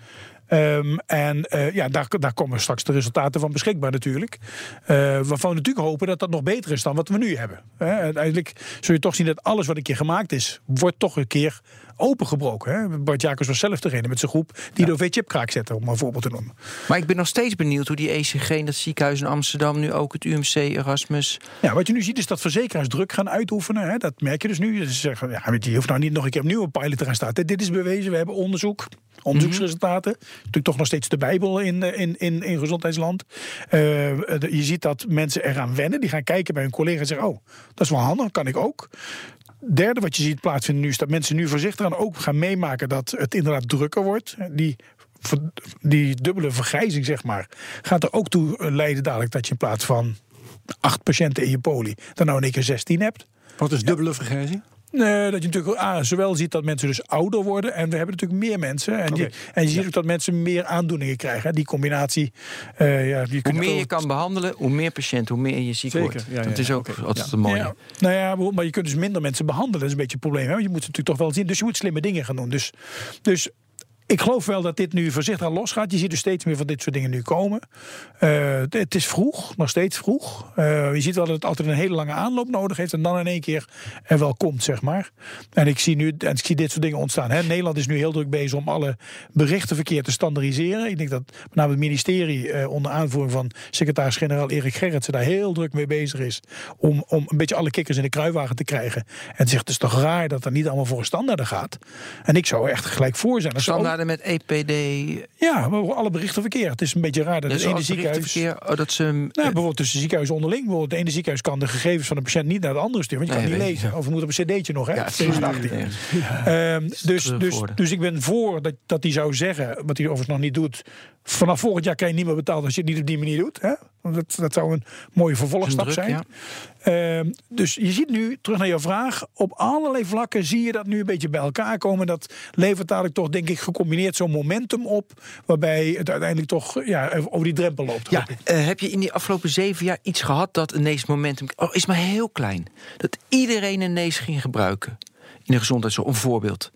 Ehm, en eh, ja, daar, daar komen straks de resultaten van beschikbaar natuurlijk. Eh, waarvan we natuurlijk hopen dat dat nog beter is dan wat we nu hebben. Uiteindelijk zul je toch zien dat alles wat een keer gemaakt is, wordt toch een keer opengebroken. Hè. Bart Jacobs was zelf degene met zijn groep die de OV-chipkraak zette, om een voorbeeld te noemen. Maar ik ben nog steeds benieuwd hoe die ECG in dat ziekenhuis in Amsterdam, nu ook het UMC, Erasmus. Ja, wat je nu ziet is dat verzekeraars druk gaan uitoefenen. Hè. Dat merk je dus nu. Ze zeggen, ja, je, hoeft nou niet nog een keer opnieuw een pilot te gaan starten. Dit is bewezen, we hebben onderzoek, onderzoeksresultaten. Natuurlijk toch nog steeds de Bijbel in, eh, in, in, in gezondheidsland. Eh, de- je ziet dat mensen eraan wennen. Die gaan kijken bij hun collega en zeggen, oh, dat is wel handig, kan ik ook. Derde wat je ziet plaatsvinden nu is dat mensen nu voorzichtig aan ook gaan meemaken dat het inderdaad drukker wordt. Die, die dubbele vergrijzing, zeg maar, gaat er ook toe leiden dadelijk dat je in plaats van acht patiënten in je poli, dan nou in één keer 16 hebt. Wat is dubbele vergrijzing? Nee, dat je natuurlijk ah, zowel ziet dat mensen dus ouder worden. En we hebben natuurlijk meer mensen. En, en je ziet ook dat mensen meer aandoeningen krijgen. hè. Die combinatie. eh, ja, die Hoe meer je kan behandelen, hoe meer patiënten, hoe meer je ziek Zeker, wordt. ja, ja, dat is ja, ook oké, altijd een mooie. Nou ja, maar- maar je kunt dus minder mensen behandelen. Dat is een beetje het probleem. Hè? Want Je moet het natuurlijk toch wel zien. Dus je moet slimme dingen gaan doen. Dus, dus ik geloof wel dat dit nu voorzichtig aan losgaat. Je ziet dus steeds meer van dit soort dingen nu komen. Eh, het- het is vroeg, nog steeds vroeg. Eh, je ziet wel dat het altijd een hele lange aanloop nodig heeft. En dan in één keer er wel komt, zeg maar. En ik zie nu en ik zie dit soort dingen ontstaan. Hè. Nederland is nu heel druk bezig om alle berichtenverkeer te standaardiseren. Ik denk dat met name het ministerie eh, onder aanvoering van secretaris-generaal Erik Gerritsen daar heel druk mee bezig is. Om, om een beetje alle kikkers in de kruiwagen te krijgen. En zegt het is toch raar dat er niet allemaal voor standaarden gaat. En ik zou er echt gelijk voor zijn. Dat met EPD. ja, maar alle berichtenverkeer. Het is een beetje raar dat Ja, het ene ziekenhuis. oh, dat ze... Nou, bijvoorbeeld tussen ziekenhuizen onderling. Bijvoorbeeld het ene ziekenhuis kan de gegevens van de patiënt niet naar de andere sturen. Want je Nee, kan niet lezen. Of we moeten op een cd'tje nog, hè? Ja, het is 2018. ja. Ehm, dus, dus, dus ik ben voor dat, dat hij zou zeggen, wat hij overigens nog niet doet. Vanaf volgend jaar krijg je niet meer betaald als je het niet op die manier doet. Hè? Want Dat, dat zou een mooie vervolgstap Druk, zijn. ja. Ehm, dus je ziet nu, terug naar jouw vraag, op allerlei vlakken zie je dat nu een beetje bij elkaar komen. Dat levert dadelijk toch, denk ik, gecombineerd zo'n momentum op. Waarbij het uiteindelijk toch ja, over die drempel loopt. Ja, eh, heb je in die afgelopen zeven jaar iets gehad dat ineens momentum... Oh, is maar heel klein. Dat iedereen ineens ging gebruiken. In de gezondheidszorg, een voorbeeld.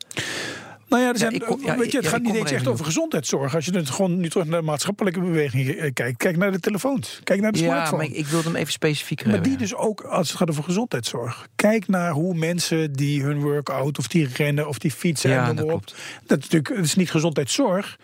Nou ja, er zijn, ik ja, weet je, het ja, gaat niet eens echt over gezondheidszorg. Als je het gewoon nu terug naar de maatschappelijke beweging eh, kijkt. Kijk naar de telefoons. Kijk naar de Ja, smartphone. maar ik, ik wilde hem even specifieker Maar die dus ook, als het gaat over gezondheidszorg. Kijk naar hoe mensen die hun workout of die rennen of die fietsen Ja, en dat klopt. Dat is natuurlijk dat is niet gezondheidszorg.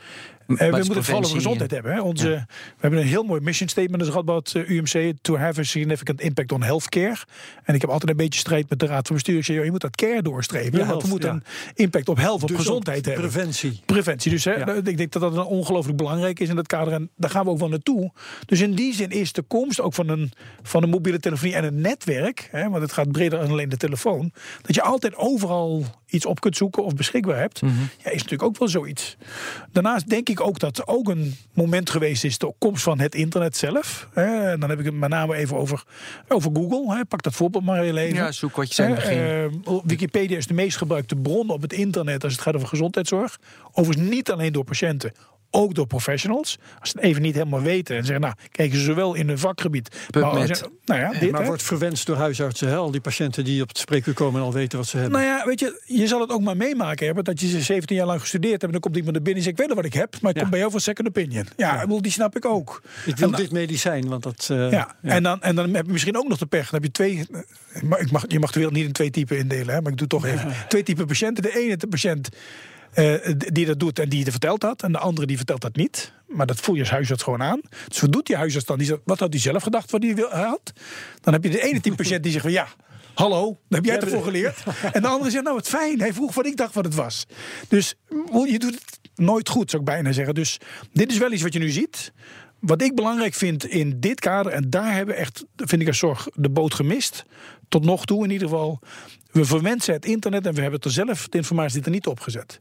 Eh, het we moeten vooral over gezondheid hebben. Hè. Onze, We hebben een heel mooi mission statement als Radboud eh, UMC. To have a significant impact on healthcare. En ik heb altijd een beetje strijd met de raad van bestuur. Ik zeg, joh, je moet dat care doorstreven. Ja, want we moeten ja. een impact op health, op Dus ook gezondheid hebben. Preventie. Preventie. Dus hè, Ja. ik denk dat dat een ongelooflijk belangrijk is in dat kader. En daar gaan we ook wel naartoe. Dus in die zin is de komst ook van een, van een mobiele telefonie en een netwerk. Hè, want het gaat breder dan alleen de telefoon. Dat je altijd overal iets op kunt zoeken of beschikbaar hebt. Mhm. Ja, is natuurlijk ook wel zoiets. Daarnaast denk ik ook dat er ook een moment geweest is. De komst van het internet zelf. Hè. En dan heb ik het met name even over, over Google. Hè. Pak dat voorbeeld maar heel even. Ja, zoek wat je zei begin. Eh, Wikipedia is de meest gebruikte bron op het internet als het gaat over gezondheidszorg. Overigens niet alleen door patiënten. Ook door professionals. Als ze het even niet helemaal weten en zeggen, nou, kijken ze zowel in hun vakgebied. PubMed. als- nou ja, dit, Maar hè. wordt verwenst door huisartsen. Hè? Al die patiënten die op het spreekuur komen en al weten wat ze hebben. Nou ja, weet je, je zal het ook maar meemaken hebben dat je ze 17 jaar lang gestudeerd hebt. En dan komt iemand er binnen en zegt: Ik weet wel wat ik heb, maar ik Ja. kom bij jou voor second opinion. Ja, bedoel, die snap ik ook. ik wil dit medicijn, want dat... eh, Ja, En, dan, en dan heb je misschien ook nog de pech. Dan heb je twee. maar Ik mag, je mag de wereld niet in twee typen indelen, hè, maar ik doe toch even. Twee typen patiënten. De ene de patiënt eh, die dat doet en die het vertelt dat. En de andere die vertelt dat niet. Maar dat voel je als huisarts gewoon aan. Dus wat doet die huisarts dan? Die zegt, wat had hij zelf gedacht wat hij had? Dan heb je de ene type patiënt die zegt van ja. Hallo, daar heb jij het ervoor geleerd. En de andere zegt, nou wat fijn, hij vroeg wat ik dacht wat het was. Dus je doet het nooit goed, zou ik bijna zeggen. Dus dit is wel iets wat je nu ziet. Wat ik belangrijk vind in dit kader, en daar hebben we echt, vind ik als zorg, de boot gemist. Tot nog toe in ieder geval. We verwensen het internet en we hebben er zelf de informatie er niet op gezet.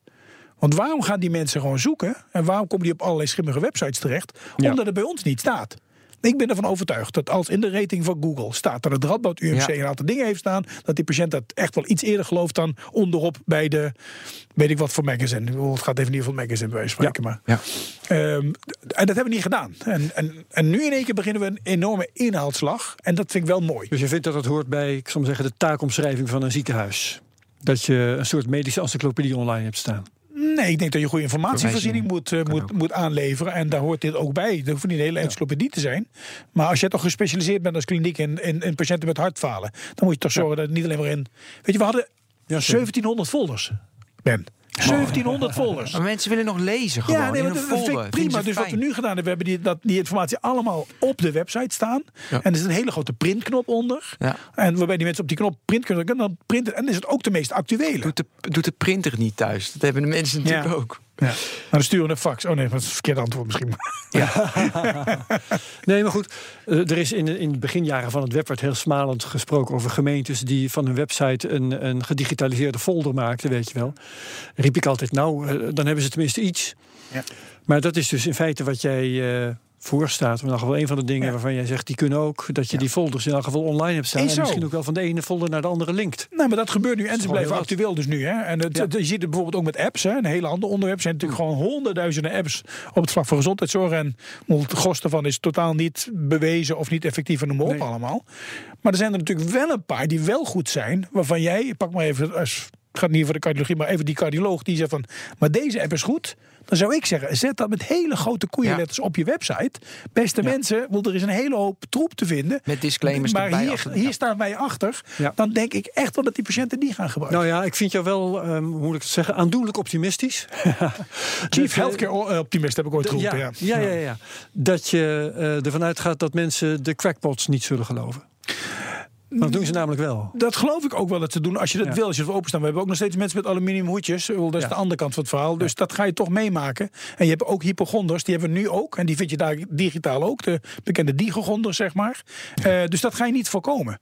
Want waarom gaan die mensen gewoon zoeken? En waarom komen die op allerlei schimmige websites terecht? Ja. Omdat het bij ons niet staat. Ik ben ervan overtuigd dat als in de rating van Google staat dat het Radboud UMC Ja. een aantal dingen heeft staan, dat die patiënt dat echt wel iets eerder gelooft dan onderop bij de, weet ik wat voor magazine. Het gaat even niet voor magazine bij van spreken, maar. Ja. Ehm, en dat hebben we niet gedaan. En, en, en nu in één keer beginnen we een enorme inhaalslag. En dat vind ik wel mooi. Dus je vindt dat het hoort bij, ik zal maar zeggen, de taakomschrijving van een ziekenhuis? Dat je een soort medische encyclopedie online hebt staan. Nee, ik denk dat je goede informatievoorziening moet, eh, moet, moet aanleveren. En daar hoort dit ook bij. Dat hoeft niet een hele encyclopedie te zijn. Maar als je toch gespecialiseerd bent als kliniek in, in, in patiënten met hartfalen, dan moet je toch zorgen dat het niet alleen maar in. Weet je, we hadden Ja, zeker. 1700 folders. Ben. 1700 folders. Maar mensen willen nog lezen gewoon. Ja, nee, maar dat, vind ik prima. Dus wat we nu gedaan hebben, we hebben die, dat, die informatie allemaal op de website staan. Ja. En er is een hele grote printknop onder. Ja. En waarbij die mensen op die knop print kunnen drukken, dan printen. En dan is het ook de meest actuele. Doet de, doet de printer niet thuis? Dat hebben de mensen natuurlijk Ja. ook. Ja. Nou, dan sturen we een fax. Oh nee, dat is het verkeerde antwoord misschien. Nee, maar goed, eh, er is in, de- in de beginjaren van het web werd heel smalend gesproken over gemeentes die van hun website een, een gedigitaliseerde folder maakten, weet je wel. Riep ik altijd, nou, eh, dan hebben ze tenminste iets. Ja. Maar dat is dus in feite wat jij, eh, voor staat. Maar in elk geval een van de dingen Ja. waarvan jij zegt, die kunnen ook. Dat je die folders in elk geval online hebt staan. En misschien ook wel van de ene folder naar de andere linkt. Nou, maar dat gebeurt nu en ze blijven actueel dus nu. Hè? En het, Ja. het- je ziet het bijvoorbeeld ook met apps. Hè? Een hele ander onderwerp. Er zijn natuurlijk gewoon honderdduizenden apps op het vlak van gezondheidszorg. En het gros daarvan is totaal niet bewezen of niet effectief en noem maar op Nee. allemaal. Maar er zijn er natuurlijk wel een paar die wel goed zijn. Waarvan jij, pak maar even, als, het gaat niet voor de cardiologie, maar even die cardioloog die zegt van, maar deze app is goed. Dan zou ik zeggen, zet dat met hele grote koeienletters op je website. Beste mensen, want er is een hele hoop troep te vinden. Met disclaimers Maar erbij hier, achter. hier Ja. staan wij achter. Ja. Dan denk ik echt wel dat die patiënten die gaan gebruiken. Nou ja, ik vind jou wel, ehm, hoe moet ik het zeggen, aandoenlijk optimistisch. Chief je- Healthcare Optimist heb ik ooit geroepen. ja, Ja, ja, ja, ja. Dat je eh, ervan uitgaat dat mensen de crackpots niet zullen geloven. Maar dat doen ze namelijk wel. Dat geloof ik ook wel dat ze doen als je dat Ja. wil, als je het openstaan. We hebben ook nog steeds mensen met aluminium hoedjes. Dat is Ja. de andere kant van het verhaal. Dus dat ga je toch meemaken. En je hebt ook hypochonders, die hebben we nu ook. En die vind je daar digitaal ook. De bekende digogonders, zeg maar. Eh, dus dat ga je niet voorkomen.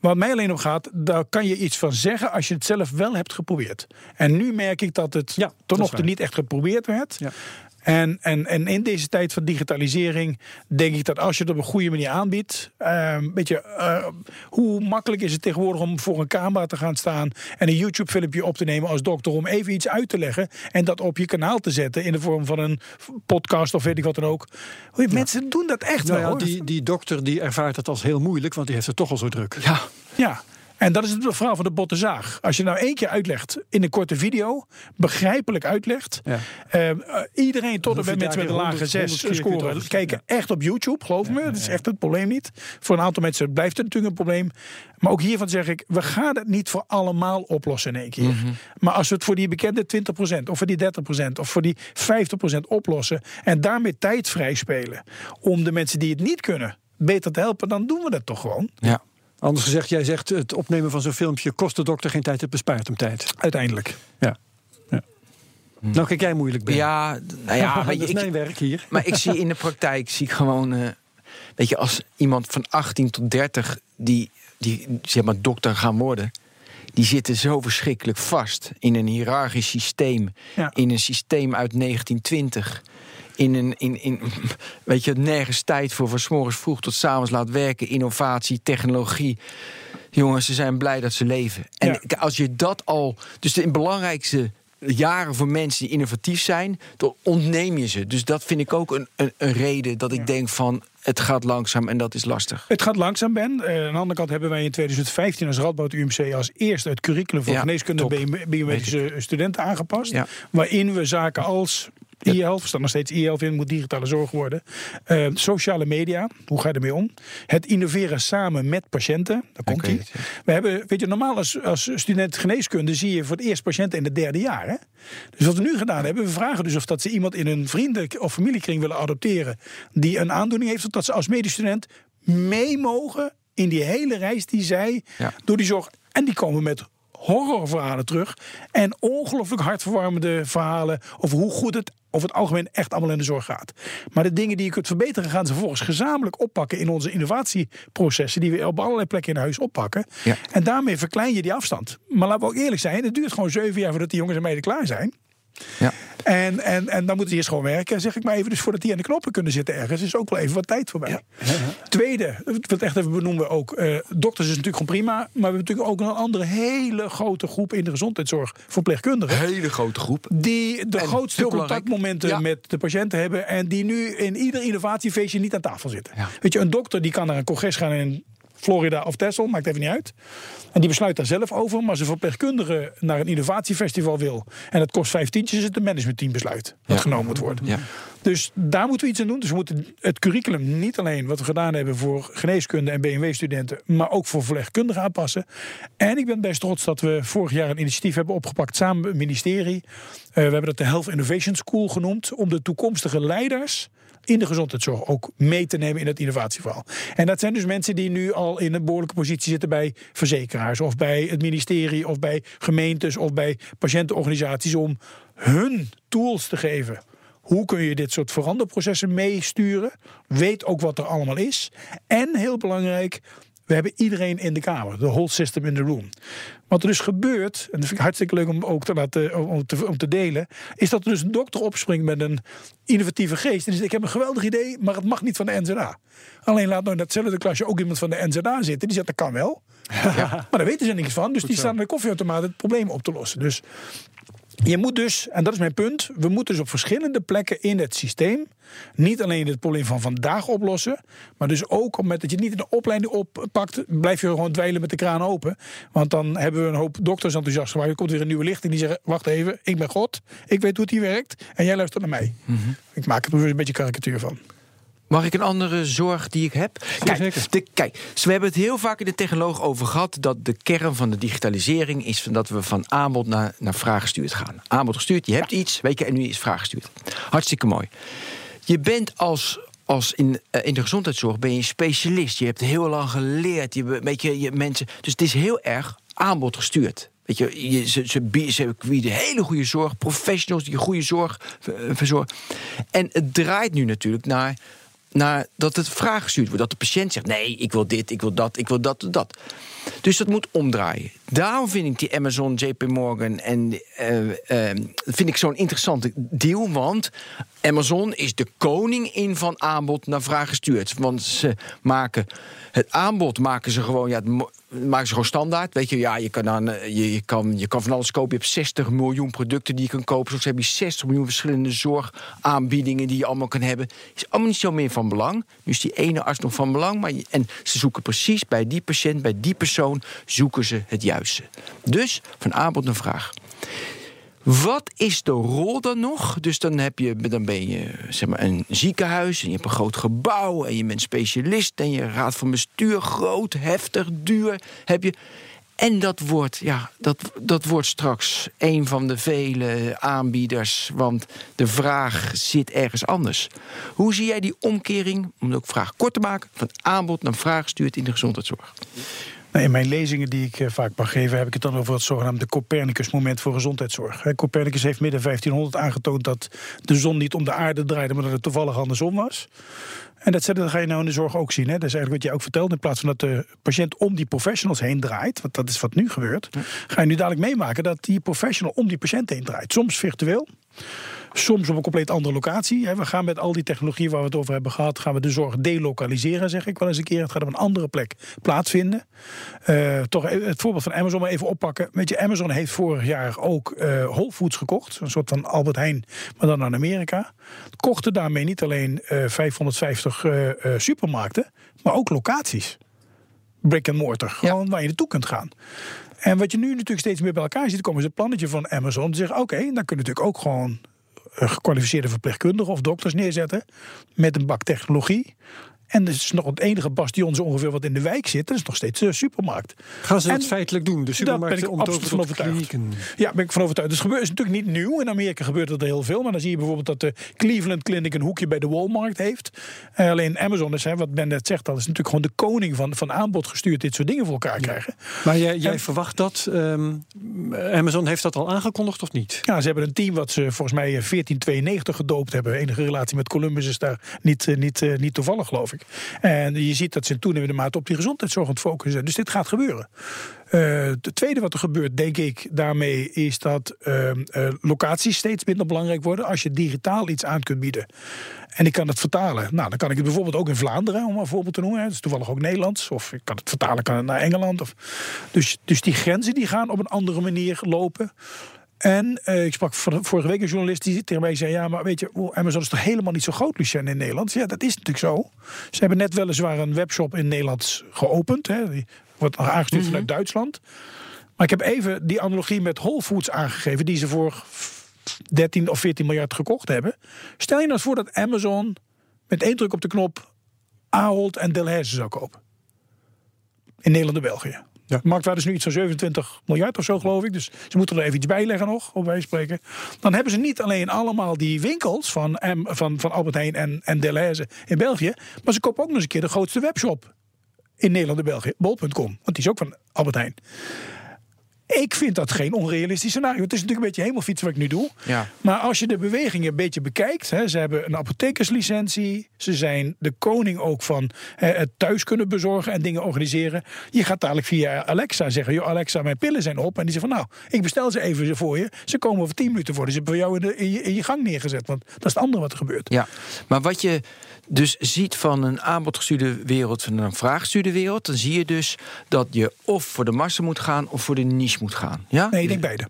Wat mij alleen om gaat, daar kan je iets van zeggen als je het zelf wel hebt geprobeerd. En nu merk ik dat het Ja, tot nog toe niet echt geprobeerd werd. Ja. En, en, en in deze tijd van digitalisering denk ik dat als je het op een goede manier aanbiedt. weet je, eh, hoe makkelijk is het tegenwoordig om voor een camera te gaan staan en een YouTube-filmpje op te nemen als dokter om even iets uit te leggen en dat op je kanaal te zetten in de vorm van een podcast of weet ik wat dan ook. Hoe- Mensen doen dat echt Nou wel. ja, hoor. die, die dokter die ervaart het als heel moeilijk, want die heeft het toch al zo druk. Ja, Ja. En dat is het verhaal van de botte zaag. Als je nou één keer uitlegt in een korte video, begrijpelijk uitlegt. Ja. eh, iedereen tot en met mensen met een lage honderd- 6 honderd keer scoren kijken echt op YouTube, geloof me. Dat is echt het probleem niet. Voor een aantal mensen blijft het natuurlijk een probleem. Maar ook hiervan zeg ik, we gaan het niet voor allemaal oplossen in één keer. Mhm. Maar als we het voor die bekende 20% of voor die 30% of voor die 50% oplossen en daarmee tijd vrij spelen om de mensen die het niet kunnen beter te helpen, dan doen we dat toch gewoon. ja. Anders gezegd, jij zegt het opnemen van zo'n filmpje kost de dokter geen tijd, het bespaart hem tijd. Uiteindelijk. Ja. ja. Nou, kijk jij moeilijk ben. ja, nou ja, weet je, dat is ik, mijn werk hier. Maar ik zie in de praktijk, zie ik gewoon, eh, weet je, als iemand van 18 tot 30 die, die zeg maar dokter gaan worden, die zitten zo verschrikkelijk vast in een hiërarchisch systeem, Ja. in een systeem uit 1920. In een, in, in, weet je, nergens tijd voor, van 's morgens vroeg tot 's avonds laat werken, innovatie, technologie. Jongens, ze zijn blij dat ze leven. En Ja. als je dat al, dus de belangrijkste jaren voor mensen die innovatief zijn, dan ontneem je ze. Dus dat vind ik ook een, een, een reden dat ik denk van het gaat langzaam en dat is lastig. Het gaat langzaam, Ben. Eh, aan de andere kant hebben wij in 2015 als Radboud UMC als eerste het curriculum voor Ja, geneeskunde biomedische studenten aangepast. Ja. Waarin we zaken als e-health, er staat nog steeds e-health in, moet digitale zorg worden. Eh, sociale media, hoe ga je ermee om? Het innoveren samen met patiënten, daar komt weet ie. We hebben, weet je, normaal als, als student geneeskunde zie je voor het eerst patiënten in het derde jaar. Hè? Dus wat we nu gedaan hebben, we vragen dus of dat ze iemand in een vrienden- of familiekring willen adopteren die een aandoening heeft, zodat ze als medestudent mee mogen in die hele reis die zij Ja. door die zorg. En die komen met horrorverhalen terug. En ongelooflijk hartverwarmende verhalen over hoe goed het over het algemeen echt allemaal in de zorg gaat. Maar de dingen die je kunt verbeteren, gaan ze vervolgens gezamenlijk oppakken in onze innovatieprocessen, die we op allerlei plekken in huis oppakken. Ja. En daarmee verklein je die afstand. Maar laten we ook eerlijk zijn, het duurt gewoon zeven jaar voordat die jongens en meiden klaar zijn. Ja. En, en, en dan moeten die eerst gewoon werken, zeg ik maar even. Dus voordat die aan de knoppen kunnen zitten ergens, is ook wel even wat tijd voorbij. Tweede, wat echt even benoemen we ook. eh, dokters is natuurlijk gewoon prima. Maar we hebben natuurlijk ook een andere hele grote groep in de gezondheidszorg. Verpleegkundigen. Hele grote groep. Die de En grootste contactmomenten ja. met de patiënten hebben. En die nu in ieder innovatiefeestje niet aan tafel zitten. Ja. Weet je, een dokter die kan naar een congres gaan in Florida of Texel, maakt even niet uit. En die besluit daar zelf over. Maar als een verpleegkundige naar een innovatiefestival wil. en het kost vijf tientjes, is het een managementteam besluit. Dat Ja. genomen moet worden. Ja. Dus daar moeten we iets aan doen. Dus we moeten het curriculum niet alleen wat we gedaan hebben voor geneeskunde en BMW-studenten, maar ook voor verpleegkundigen aanpassen. En ik ben best trots dat we vorig jaar een initiatief hebben opgepakt samen met het ministerie. Eh, we hebben dat de Health Innovation School genoemd, om de toekomstige leiders in de gezondheidszorg ook mee te nemen in het innovatieverhaal. En dat zijn dus mensen die nu al in een behoorlijke positie zitten bij verzekeraars of bij het ministerie of bij gemeentes of bij patiëntenorganisaties om hun tools te geven. Hoe kun je dit soort veranderprocessen meesturen? Weet ook wat er allemaal is. En heel belangrijk, We hebben iedereen in de kamer, de whole system in the room. Wat er dus gebeurt, en dat vind ik hartstikke leuk om ook te, laten, om te, om te delen, is dat er dus een dokter opspringt met een innovatieve geest. En die zegt: Ik heb een geweldig idee, maar het mag niet van de NZA. Alleen laat nou in datzelfde klasje ook iemand van de NZA zitten. Die zegt: Dat kan wel. Maar daar weten ze niks van. Dus die staan aan de koffieautomaat het probleem op te lossen. Dus je moet dus, en dat is mijn punt, we moeten dus op verschillende plekken in het systeem niet alleen het probleem van vandaag oplossen, maar dus ook op het moment dat je het niet in de opleiding oppakt, blijf je gewoon dweilen met de kraan open. Want dan hebben we een hoop dokters enthousiast gemaakt. Er komt weer een nieuwe lichting die zeggen: Wacht even, ik ben God, ik weet hoe het hier werkt en jij luistert naar mij. Ik maak er een beetje karikatuur van. Mag ik een andere zorg die ik heb? Kijk, de, kijk, we hebben het heel vaak in de technoloog over gehad dat de kern van de digitalisering is van dat we van aanbod naar, naar vraag gestuurd gaan. Aanbod gestuurd, je hebt iets, weet je, en nu is vraag gestuurd. Hartstikke mooi. Je bent als als in, eh, in de gezondheidszorg ben je specialist. Je hebt heel lang geleerd. Je, weet je, je mensen, dus het is heel erg aanbod gestuurd. Weet je, je ze, ze, ze bieden hele goede zorg, professionals die goede zorg ver- verzorgen. En het draait nu natuurlijk naar, naar dat het vraag gestuurd wordt. Dat de patiënt zegt: nee, ik wil dit, ik wil dat, ik wil dat, dat. Dus dat moet omdraaien. Daarom vind ik die Amazon, JP Morgan en eh, vind ik zo'n interessante deal. Want Amazon is de koning in van aanbod naar vraag gestuurd. Want ze maken het aanbod maken ze gewoon, ja, maken ze gewoon standaard. Weet je, ja, je kan, dan, eh, je, je, kan, je kan van alles kopen. Je hebt 60 miljoen producten die je kan kopen. Soms heb je 60 miljoen verschillende zorgaanbiedingen die je allemaal kan hebben. Is allemaal niet zo meer van belang. Nu is die ene arts nog van belang. Maar en ze zoeken precies bij die patiënt, bij die persoon, zoeken ze het juiste. Dus van aanbod naar vraag. Wat is de rol dan nog? Dus dan, heb je, dan ben je zeg maar, een ziekenhuis en je hebt een groot gebouw en je bent specialist en je raad van bestuur groot, heftig, duur heb je. En dat wordt, ja, dat, dat wordt straks een van de vele aanbieders, want de vraag zit ergens anders. Hoe zie jij die omkering, om de ook vraag kort te maken, van aanbod naar vraag gestuurd in de gezondheidszorg? Nou, in mijn lezingen die ik eh, vaak mag geven, heb ik het dan over het zogenaamde Copernicus-moment voor gezondheidszorg. Copernicus heeft midden 1500 aangetoond dat de zon niet om de aarde draaide, maar dat het toevallig andersom was. En datzelfde ga je nou in de zorg ook zien. Hè. Dat is eigenlijk wat jij ook vertelt. In plaats van dat de patiënt om die professionals heen draait, want dat is wat nu gebeurt, ga je nu dadelijk meemaken dat die professional om die patiënt heen draait. Soms virtueel. Soms op een compleet andere locatie. We gaan met al die technologie waar we het over hebben gehad, gaan we de zorg delokaliseren, zeg ik wel eens een keer. Het gaat op een andere plek plaatsvinden. Eh, toch het voorbeeld van Amazon maar even oppakken. Weet je, Amazon heeft vorig jaar ook eh Whole Foods gekocht. Een soort van Albert Heijn, maar dan naar Amerika. Kochten daarmee niet alleen eh, 550 eh, supermarkten, maar ook locaties. Brick and mortar. Gewoon waar je naartoe kunt gaan. En wat je nu natuurlijk steeds meer bij elkaar ziet komen, is het plannetje van Amazon. Te zeggen: oké, dan kunnen we natuurlijk ook gewoon gekwalificeerde verpleegkundigen of dokters neerzetten. Met een bak technologie. En dat is nog het enige bastion zo ongeveer wat in de wijk zit. Dat is nog steeds de supermarkt. Gaan ze dat En feitelijk doen? De Daar ben ik absoluut van overtuigd. Ja, ben ik van overtuigd. Dus gebeurt is natuurlijk niet nieuw. In Amerika gebeurt dat heel veel. Maar dan zie je bijvoorbeeld dat de Cleveland Clinic een hoekje bij de Walmart heeft. Eh, alleen Amazon is, hè, wat Ben net zegt, dat is natuurlijk gewoon de koning van, van aanbod gestuurd. Dit soort dingen voor elkaar krijgen. Maar jij, jij En- verwacht dat. ehm, Amazon heeft dat al aangekondigd of niet? Ja, ze hebben een team wat ze volgens mij eh, 1492 gedoopt hebben. Enige relatie met Columbus is daar niet, eh, niet, eh, niet toevallig, geloof ik. En je ziet dat ze in toenemende mate op die gezondheidszorg aan focussen zijn. Dus dit gaat gebeuren. Eh het tweede wat er gebeurt, denk ik, daarmee is dat ehm, eh, locaties steeds minder belangrijk worden. Als je digitaal iets aan kunt bieden. En ik kan het vertalen. Nou, dan kan ik het bijvoorbeeld ook in Vlaanderen, om een voorbeeld te noemen. hè. Dat is toevallig ook Nederlands. Of ik kan het vertalen kan het naar Engeland. Of, dus, dus die grenzen die gaan op een andere manier lopen. En eh, ik sprak vor- vorige week een journalist die tegen mij zei: Ja, maar weet je, oh, Amazon is toch helemaal niet zo groot, Lucien, in Nederland? Ja, dat is natuurlijk zo. Ze hebben net weliswaar een webshop in Nederland geopend. Hè. Die wordt aangestuurd vanuit Duitsland. Maar ik heb even die analogie met Whole Foods aangegeven, die ze voor 13 of 14 miljard gekocht hebben. Stel je nou eens voor dat Amazon met één druk op de knop Ahold en Delhaize zou kopen. In Nederland en België. Ja. Marktwaarde is nu iets van 27 miljard of zo, geloof ik. Dus ze moeten er even iets bij leggen nog, op wij spreken. Dan hebben ze niet alleen allemaal die winkels van, M, van, van Albert Heijn en, en Delhaize in België. Maar ze kopen ook nog eens een keer de grootste webshop in Nederland en België. Bol.com, want die is ook van Albert Heijn. Ik vind dat geen onrealistisch scenario. Het is natuurlijk een beetje hemelfietsen wat ik nu doe. Ja. Maar als je de bewegingen een beetje bekijkt. Hè, ze hebben een apothekerslicentie. Ze zijn de koning ook van hè, het thuis kunnen bezorgen en dingen organiseren. Je gaat dadelijk via Alexa zeggen: Joh, Alexa, mijn pillen zijn op. En die zegt van nou, ik bestel ze even voor je. Ze komen over 10 minuten voor. Dus ze hebben voor jou in, de, in, je, in je gang neergezet. Want dat is het andere wat er gebeurt. Ja, maar wat je dus ziet van een aanbodgestuurde wereld, van een vraaggestuurde wereld, dan zie je dus dat je of voor de massa moet gaan of voor de niche moet gaan. Ja, Nee, ik denk beide.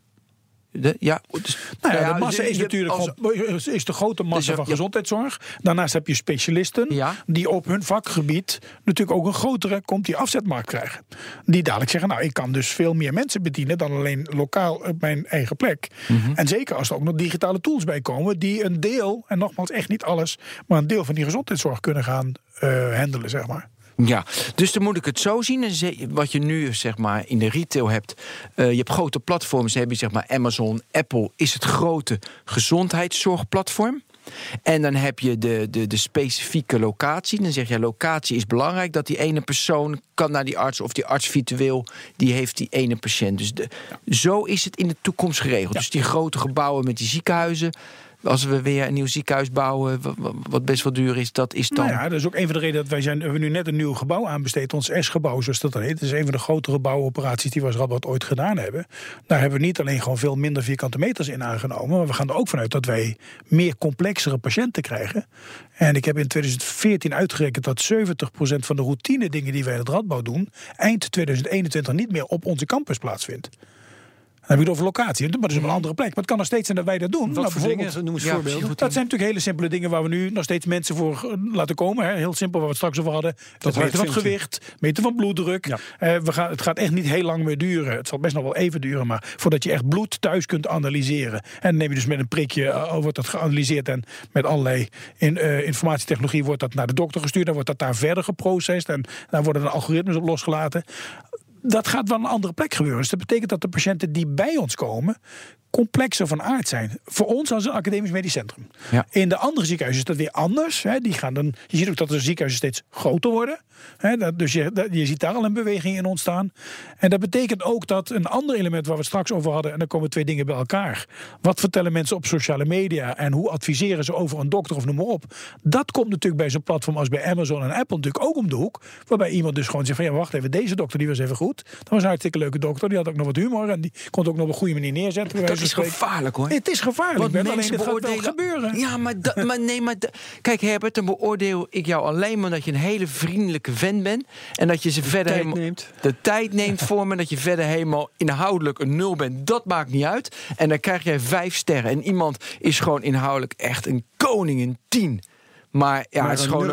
De- ja, dus, Nou ja, nou ja, de massa je- is natuurlijk als- gewoon- is de grote massa Dus van gezondheidszorg. Daarnaast heb je specialisten Ja. die op hun vakgebied natuurlijk ook een grotere komt die afzetmarkt krijgen. Die dadelijk zeggen, nou ik kan dus veel meer mensen bedienen dan alleen lokaal op mijn eigen plek. Mhm. En zeker als er ook nog digitale tools bij komen die een deel, en nogmaals echt niet alles, maar een deel van die gezondheidszorg kunnen gaan eh handelen, zeg maar. Ja, dus dan moet ik het zo zien. Wat je nu zeg maar in de retail hebt. eh, je hebt grote platforms. Dan heb je zeg maar Amazon, Apple is het grote gezondheidszorgplatform. En dan heb je de, de, de specifieke locatie. Dan zeg je, locatie is belangrijk. Dat die ene persoon kan naar die arts. Of die arts virtueel, die heeft die ene patiënt. Dus de, zo is het in de toekomst geregeld. Dus die grote gebouwen met die ziekenhuizen. Als we weer een nieuw ziekenhuis bouwen, wa- wa- wat best wel duur is, dat is dan... Nou ja, dat is ook een van de redenen dat wij zijn, we nu net een nieuw gebouw aanbesteed. Ons S-gebouw, zoals dat dan heet. Dat is een van de grotere bouwoperaties die we als Radboud ooit gedaan hebben. Daar hebben we niet alleen gewoon veel minder vierkante meters in aangenomen. Maar we gaan er ook vanuit dat wij meer complexere patiënten krijgen. En ik heb in 2014 uitgerekend dat 70% van de routine dingen die wij in het Radboud doen... eind 2021 niet meer op onze campus plaatsvindt. Dan heb je het over locatie, maar dat is op een andere plek. Maar het kan nog steeds zijn dat wij dat doen. Wat Nou, voor bijvoorbeeld- dingen? Noem eens Ja, voorbeelden. dat zijn natuurlijk hele simpele dingen waar we nu nog steeds mensen voor eh, laten komen. Hè. Heel simpel, waar we het straks over hadden. Het meten van het gewicht, meten van bloeddruk. Ja. Eh, we gaan, het gaat echt niet heel lang meer duren. Het zal best nog wel even duren, maar voordat je echt bloed thuis kunt analyseren. En dan neem je dus met een prikje, eh, wordt dat geanalyseerd en met allerlei in, eh, informatietechnologie wordt dat naar de dokter gestuurd. Dan wordt dat daar verder geprocessed en daar worden dan algoritmes op losgelaten dat gaat wel een andere plek gebeuren. Dus dat betekent dat de patiënten die bij ons komen complexer van aard zijn. Voor ons als een academisch medisch centrum. Ja. In de andere ziekenhuizen is dat weer anders. Hè. Die gaan dan, je ziet ook dat de ziekenhuizen steeds groter worden. Hè. Dat- Dus je, dat- je ziet daar al een beweging in ontstaan. En dat betekent ook dat een ander element waar we het straks over hadden... en dan komen twee dingen bij elkaar. Wat vertellen mensen op sociale media... en hoe adviseren ze over een dokter of noem maar op. Dat komt natuurlijk bij zo'n platform als bij Amazon en Apple natuurlijk ook om de hoek. Waarbij iemand dus gewoon zegt van... ja, wacht even, deze dokter die was even goed. Dat was een hartstikke leuke dokter. Die had ook nog wat humor en die kon het ook nog op een goede manier neerzetten. Dat is gevaarlijk hoor. Het is gevaarlijk. Alleen mensen gaat wel beoordelen. gebeuren. Ja, maar, da- maar nee, maar da- kijk Herbert, dan beoordeel ik jou alleen maar omdat je een hele vriendelijke vent bent en dat je ze verder tijd helemaal neemt. de tijd neemt voor me, dat je verder helemaal inhoudelijk een nul bent. Dat maakt niet uit. En dan krijg jij vijf sterren en iemand is gewoon inhoudelijk echt een koning, een tien. Maar ja, Maar het is gewoon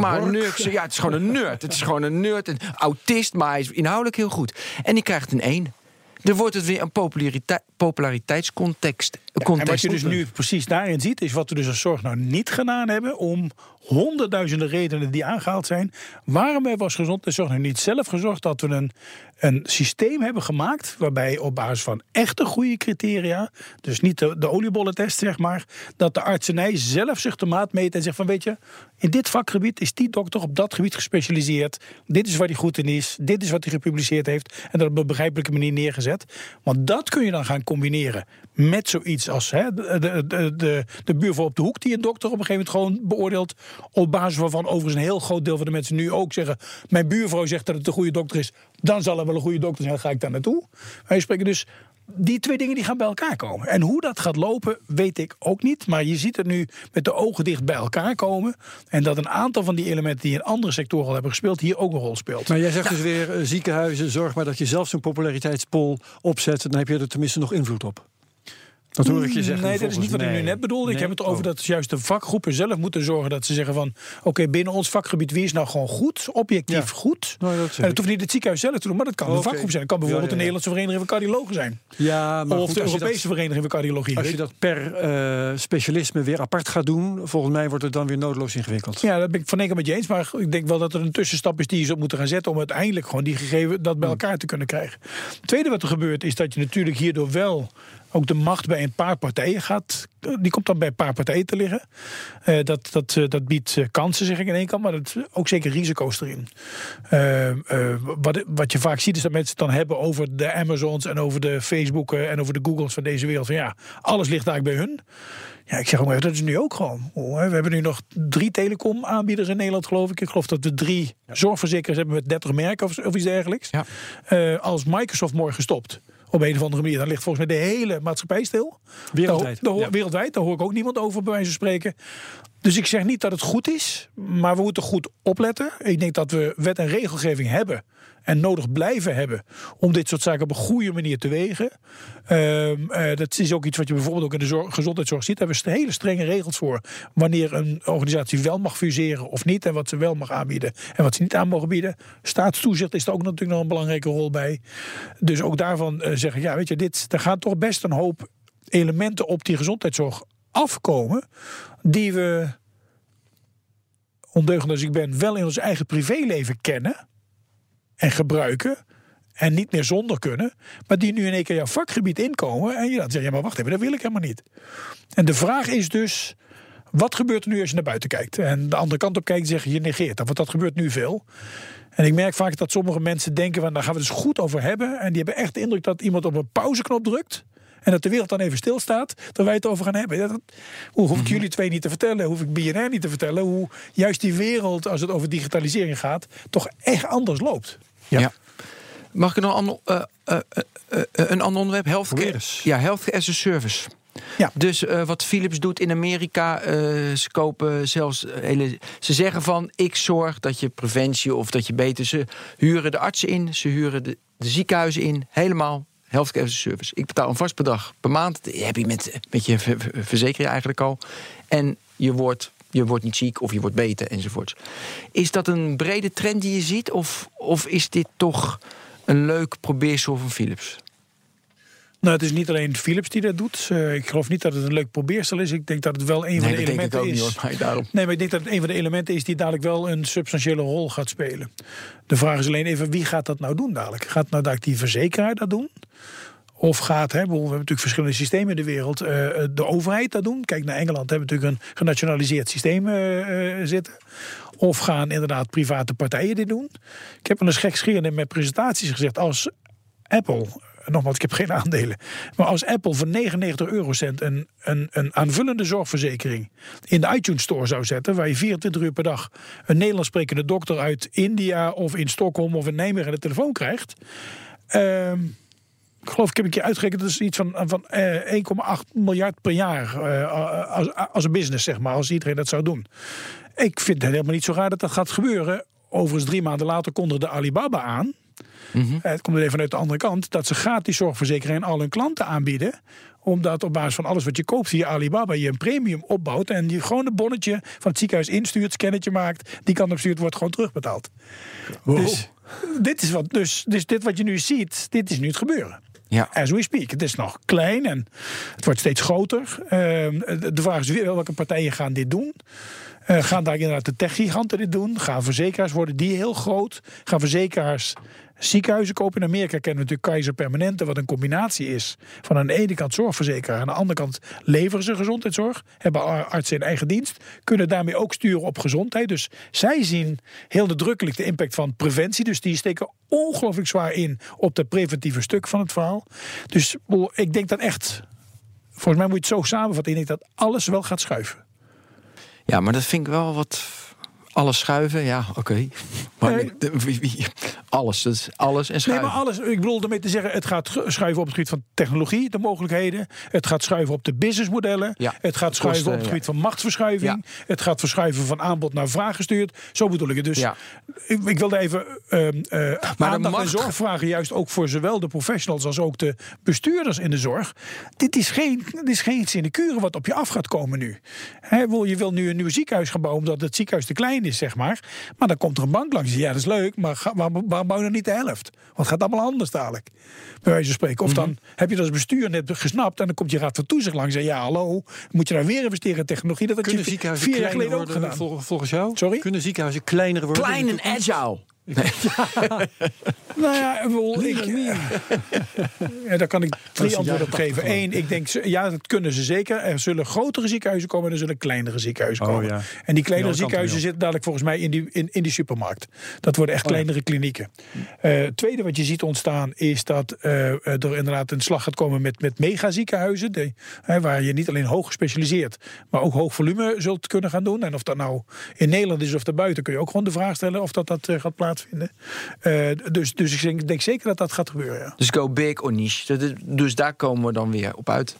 maar een ja, het is gewoon een nerd. Het is gewoon een nerd, een autist, maar hij is inhoudelijk heel goed. En die krijgt een één. Dan wordt het weer een populariteitscontext. En wat je dus nu precies daarin ziet, is wat we dus als zorg nou niet gedaan hebben om honderdduizenden redenen die aangehaald zijn. Waarom hebben we als gezondheidszorg nou niet zelf gezorgd dat we een, een systeem hebben gemaakt waarbij op basis van echte goede criteria, dus niet de, de oliebollentest zeg maar, dat de artsenij zelf zich de maat meet en zegt van weet je, in dit vakgebied is die dokter op dat gebied gespecialiseerd. Dit is waar hij goed in is, dit is wat hij gepubliceerd heeft en dat op een begrijpelijke manier neergezet. Want dat kun je dan gaan combineren met zoiets als hè, de, de, de, de, buurvrouw op de hoek die een dokter op een gegeven moment gewoon beoordeelt. Op basis waarvan overigens een heel groot deel van de mensen nu ook zeggen: Mijn buurvrouw zegt dat het een goede dokter is, dan zal er wel een goede dokter zijn, dan ga ik daar naartoe. Wij spreken dus. Die twee dingen die gaan bij elkaar komen. En hoe dat gaat lopen, weet ik ook niet. Maar je ziet het nu met de ogen dicht bij elkaar komen. En dat een aantal van die elementen die in andere sectoren al hebben gespeeld, hier ook een rol speelt. Maar jij zegt dus weer, eh, ziekenhuizen, zorg maar dat je zelf zo'n populariteitspol opzet. Dan heb je er tenminste nog invloed op. Dat hoor ik je zeggen. Nee, dat is niet wat ik nu net bedoelde. Ik heb het erover dat juist de vakgroepen zelf moeten zorgen dat ze zeggen van... oké, binnen ons vakgebied, wie is nou gewoon goed, objectief Ja. goed? Nou, dat en dat ik. hoeft niet het ziekenhuis zelf te doen, maar dat kan Oké. een vakgroep zijn. Het kan bijvoorbeeld Ja, ja, de. Nederlandse Vereniging van Cardiologen zijn. Ja, maar of goed, de Europese dat, Vereniging van Cardiologie. als je dat per eh, specialisme weer apart gaat doen, volgens mij wordt het dan weer noodloos ingewikkeld. Ja, dat ben ik van enkel met je eens. Maar ik denk wel dat er een tussenstap is die je zou moeten gaan zetten... om uiteindelijk gewoon die gegeven dat bij elkaar te kunnen krijgen. Het tweede wat er gebeurt is dat je natuurlijk hierdoor wel ook de macht bij een paar partijen gaat. Die komt dan bij een paar partijen te liggen. Eh, dat, dat, eh, dat biedt eh, kansen, zeg ik in één kant, maar dat ook zeker risico's erin. Eh, eh, wat, wat je vaak ziet is dat mensen het dan hebben over de Amazons en over de Facebooken en over de Googles van deze wereld. Van ja, alles ligt eigenlijk bij hun. Ja, ik zeg ook maar, dat is nu ook gewoon. Oh, We hebben nu nog drie telecom-aanbieders in Nederland, geloof ik. Ik geloof dat we drie zorgverzekeraars hebben met 30 merken of, of iets dergelijks. Ja. Als Microsoft morgen stopt, op een of andere manier, dan ligt volgens mij de hele maatschappij stil. Wereldwijd, Daar, ja. wereldwijd, daar hoor ik ook niemand over, bij wijze van spreken. Dus ik zeg niet dat het goed is, maar we moeten goed opletten. Ik denk dat we wet en regelgeving hebben en nodig blijven hebben om dit soort zaken op een goede manier te wegen. Ehm, eh, dat is ook iets wat je bijvoorbeeld ook in de zorg- gezondheidszorg ziet. Daar hebben we hele strenge regels voor wanneer een organisatie wel mag fuseren of niet en wat ze wel mag aanbieden en wat ze niet aan mogen bieden. Staatstoezicht is er ook natuurlijk nog een belangrijke rol bij. Dus ook daarvan eh, zeggen, ja, weet je, dit, er gaan toch best een hoop elementen op die gezondheidszorg afkomen die we ondeugend als ik ben, wel in ons eigen privéleven kennen en gebruiken. En niet meer zonder kunnen. Maar die nu in één keer jouw vakgebied inkomen. En je dan zeg je, maar wacht even, dat wil ik helemaal niet. En de vraag is dus. Wat gebeurt er nu als je naar buiten kijkt? En de andere kant op kijkt en zegt je negeert dat. Want dat gebeurt nu veel. En ik merk vaak dat sommige mensen denken: van, daar gaan we het dus goed over hebben. En die hebben echt de indruk dat iemand op een pauzeknop drukt. En dat de wereld dan even stilstaat, terwijl wij het over gaan hebben. Ja, Dat, hoe hoef ik jullie twee niet te vertellen, hoef ik BNR niet te vertellen, hoe juist die wereld, als het over digitalisering gaat, toch echt anders loopt. Ja. Mag ik nog een ander, eh, eh, eh, een ander onderwerp? Healthcare. Ja, healthcare as a service. Ja. Dus wat Philips doet in Amerika, ze kopen zelfs hele. Ze zeggen van: ik zorg dat je preventie of dat je beter. Ze huren de artsen in, ze huren de, de ziekenhuizen in, helemaal. Healthcare as a service. Ik betaal een vast bedrag per maand. Dat heb je met, met je ver- ver- verzekering eigenlijk al. En je wordt, je wordt niet ziek of je wordt beter enzovoorts. Is dat een brede trend die je ziet? Of, of is dit toch een leuk probeersel van Philips? Nou, het is niet alleen Philips die dat doet. Eh, ik geloof niet dat het een leuk probeersel is. Ik denk dat het wel een van de elementen is. maar daarom. Nee, maar ik denk dat het een van de elementen is die dadelijk wel een substantiële rol gaat spelen. De vraag is alleen even wie gaat dat nou doen dadelijk? Gaat nou dadelijk die verzekeraar dat doen? Of gaat, hè, we hebben natuurlijk verschillende systemen in de wereld, eh, de overheid dat doen? Kijk naar Engeland, hebben we natuurlijk een genationaliseerd systeem eh, eh, zitten. Of gaan inderdaad private partijen dit doen? Ik heb wel eens in mijn presentaties gezegd, als Apple, nogmaals, ik heb geen aandelen, maar als Apple voor 99 eurocent een, een, een aanvullende zorgverzekering in de iTunes Store zou zetten, waar je 24 uur per dag een Nederlands sprekende dokter uit India of in Stockholm of in Nijmegen aan de telefoon krijgt. ehm, geloof, ik heb een keer uitgerekend, dat is iets van, van eh, 1,8 miljard per jaar eh, als, als een business, zeg maar, als iedereen dat zou doen. Ik vind het helemaal niet zo raar dat dat gaat gebeuren. Overigens, drie maanden later kondigde Alibaba aan. Eh, Het komt er even vanuit de andere kant. Dat ze gratis zorgverzekering aan al hun klanten aanbieden. Omdat op basis van alles wat je koopt via Alibaba je een premium opbouwt. En je gewoon een bonnetje van het ziekenhuis instuurt, scannetje maakt. Die kant op stuurt, wordt gewoon terugbetaald. Dus, dit is wat, dus, dus dit wat je nu ziet, dit is nu het gebeuren. Ja. As we speak. Het is nog klein en het wordt steeds groter. Ehm, de- vraag is weer welke partijen gaan dit doen. Eh, gaan daar inderdaad de techgiganten dit doen? Gaan verzekeraars worden die heel groot? Gaan verzekeraars ziekenhuizen kopen? In Amerika kennen we natuurlijk Kaiser Permanente, wat een combinatie is van aan de ene kant zorgverzekeraar, aan de andere kant leveren ze gezondheidszorg, hebben ar- artsen in eigen dienst, kunnen daarmee ook sturen op gezondheid. Dus zij zien heel nadrukkelijk de impact van preventie. Dus die steken ongelooflijk zwaar in op het preventieve stuk van het verhaal. Dus ik denk dat echt, volgens mij moet je het zo samenvatten, ik denk dat alles wel gaat schuiven. Ja, maar dat vind ik wel wat. Alles schuiven, ja, oké. Maar Nee. alles, alles en Nee, schuiven. maar alles. Ik bedoel daarmee te zeggen, het gaat schuiven op het gebied van technologie, de mogelijkheden. Het gaat schuiven op de businessmodellen. Ja, het gaat schuiven kosten, op het ja. gebied van machtsverschuiving. Het gaat verschuiven van aanbod naar vraag gestuurd. Zo bedoel ik het. Dus Ja. ik, ik wilde even ehm eh de aandacht en zorg vragen, juist ook voor zowel de professionals als ook de bestuurders in de zorg. Dit is geen, dit is geen sinecure wat op je af gaat komen nu. Wil- je wil nu een nieuw ziekenhuis gaan bouwen omdat het ziekenhuis te klein is, zeg maar. Maar dan komt er een bank langs. Ja, dat is leuk, maar ga, waarom bouw je dan niet de helft? Want het gaat allemaal anders dadelijk. Bij wijze van spreken. Of dan heb je dat als bestuur net gesnapt en dan komt je raad van toezicht langs en ja, hallo, moet je daar weer investeren in technologie? Dat had Kunnen je ziekenhuizen vier jaar kleiner geleden ook gedaan. vol- volgens jou? Sorry? Kunnen ziekenhuizen kleiner worden? Klein in en de agile. Nou ja, ik bedoel, ik, ja, daar kan ik drie antwoorden op geven. Eén, ik denk, ja, dat kunnen ze zeker. Er zullen grotere ziekenhuizen komen en er zullen kleinere ziekenhuizen Oh, komen. ja. En die kleinere ziekenhuizen zitten dadelijk volgens mij in die, in, in die supermarkt. Dat worden echt Oh, kleinere klinieken. Eh, Het tweede wat je ziet ontstaan is dat eh, er inderdaad een slag gaat komen met, met megaziekenhuizen. Hè, waar je niet alleen hoog gespecialiseerd, maar ook hoog volume zult kunnen gaan doen. En of dat nou in Nederland is of daarbuiten, kun je ook gewoon de vraag stellen of dat, dat eh, gaat plaatsvinden. Eh, dus, dus ik denk, denk zeker dat dat gaat gebeuren. Ja. Dus go big or niche. Dus daar komen we dan weer op uit.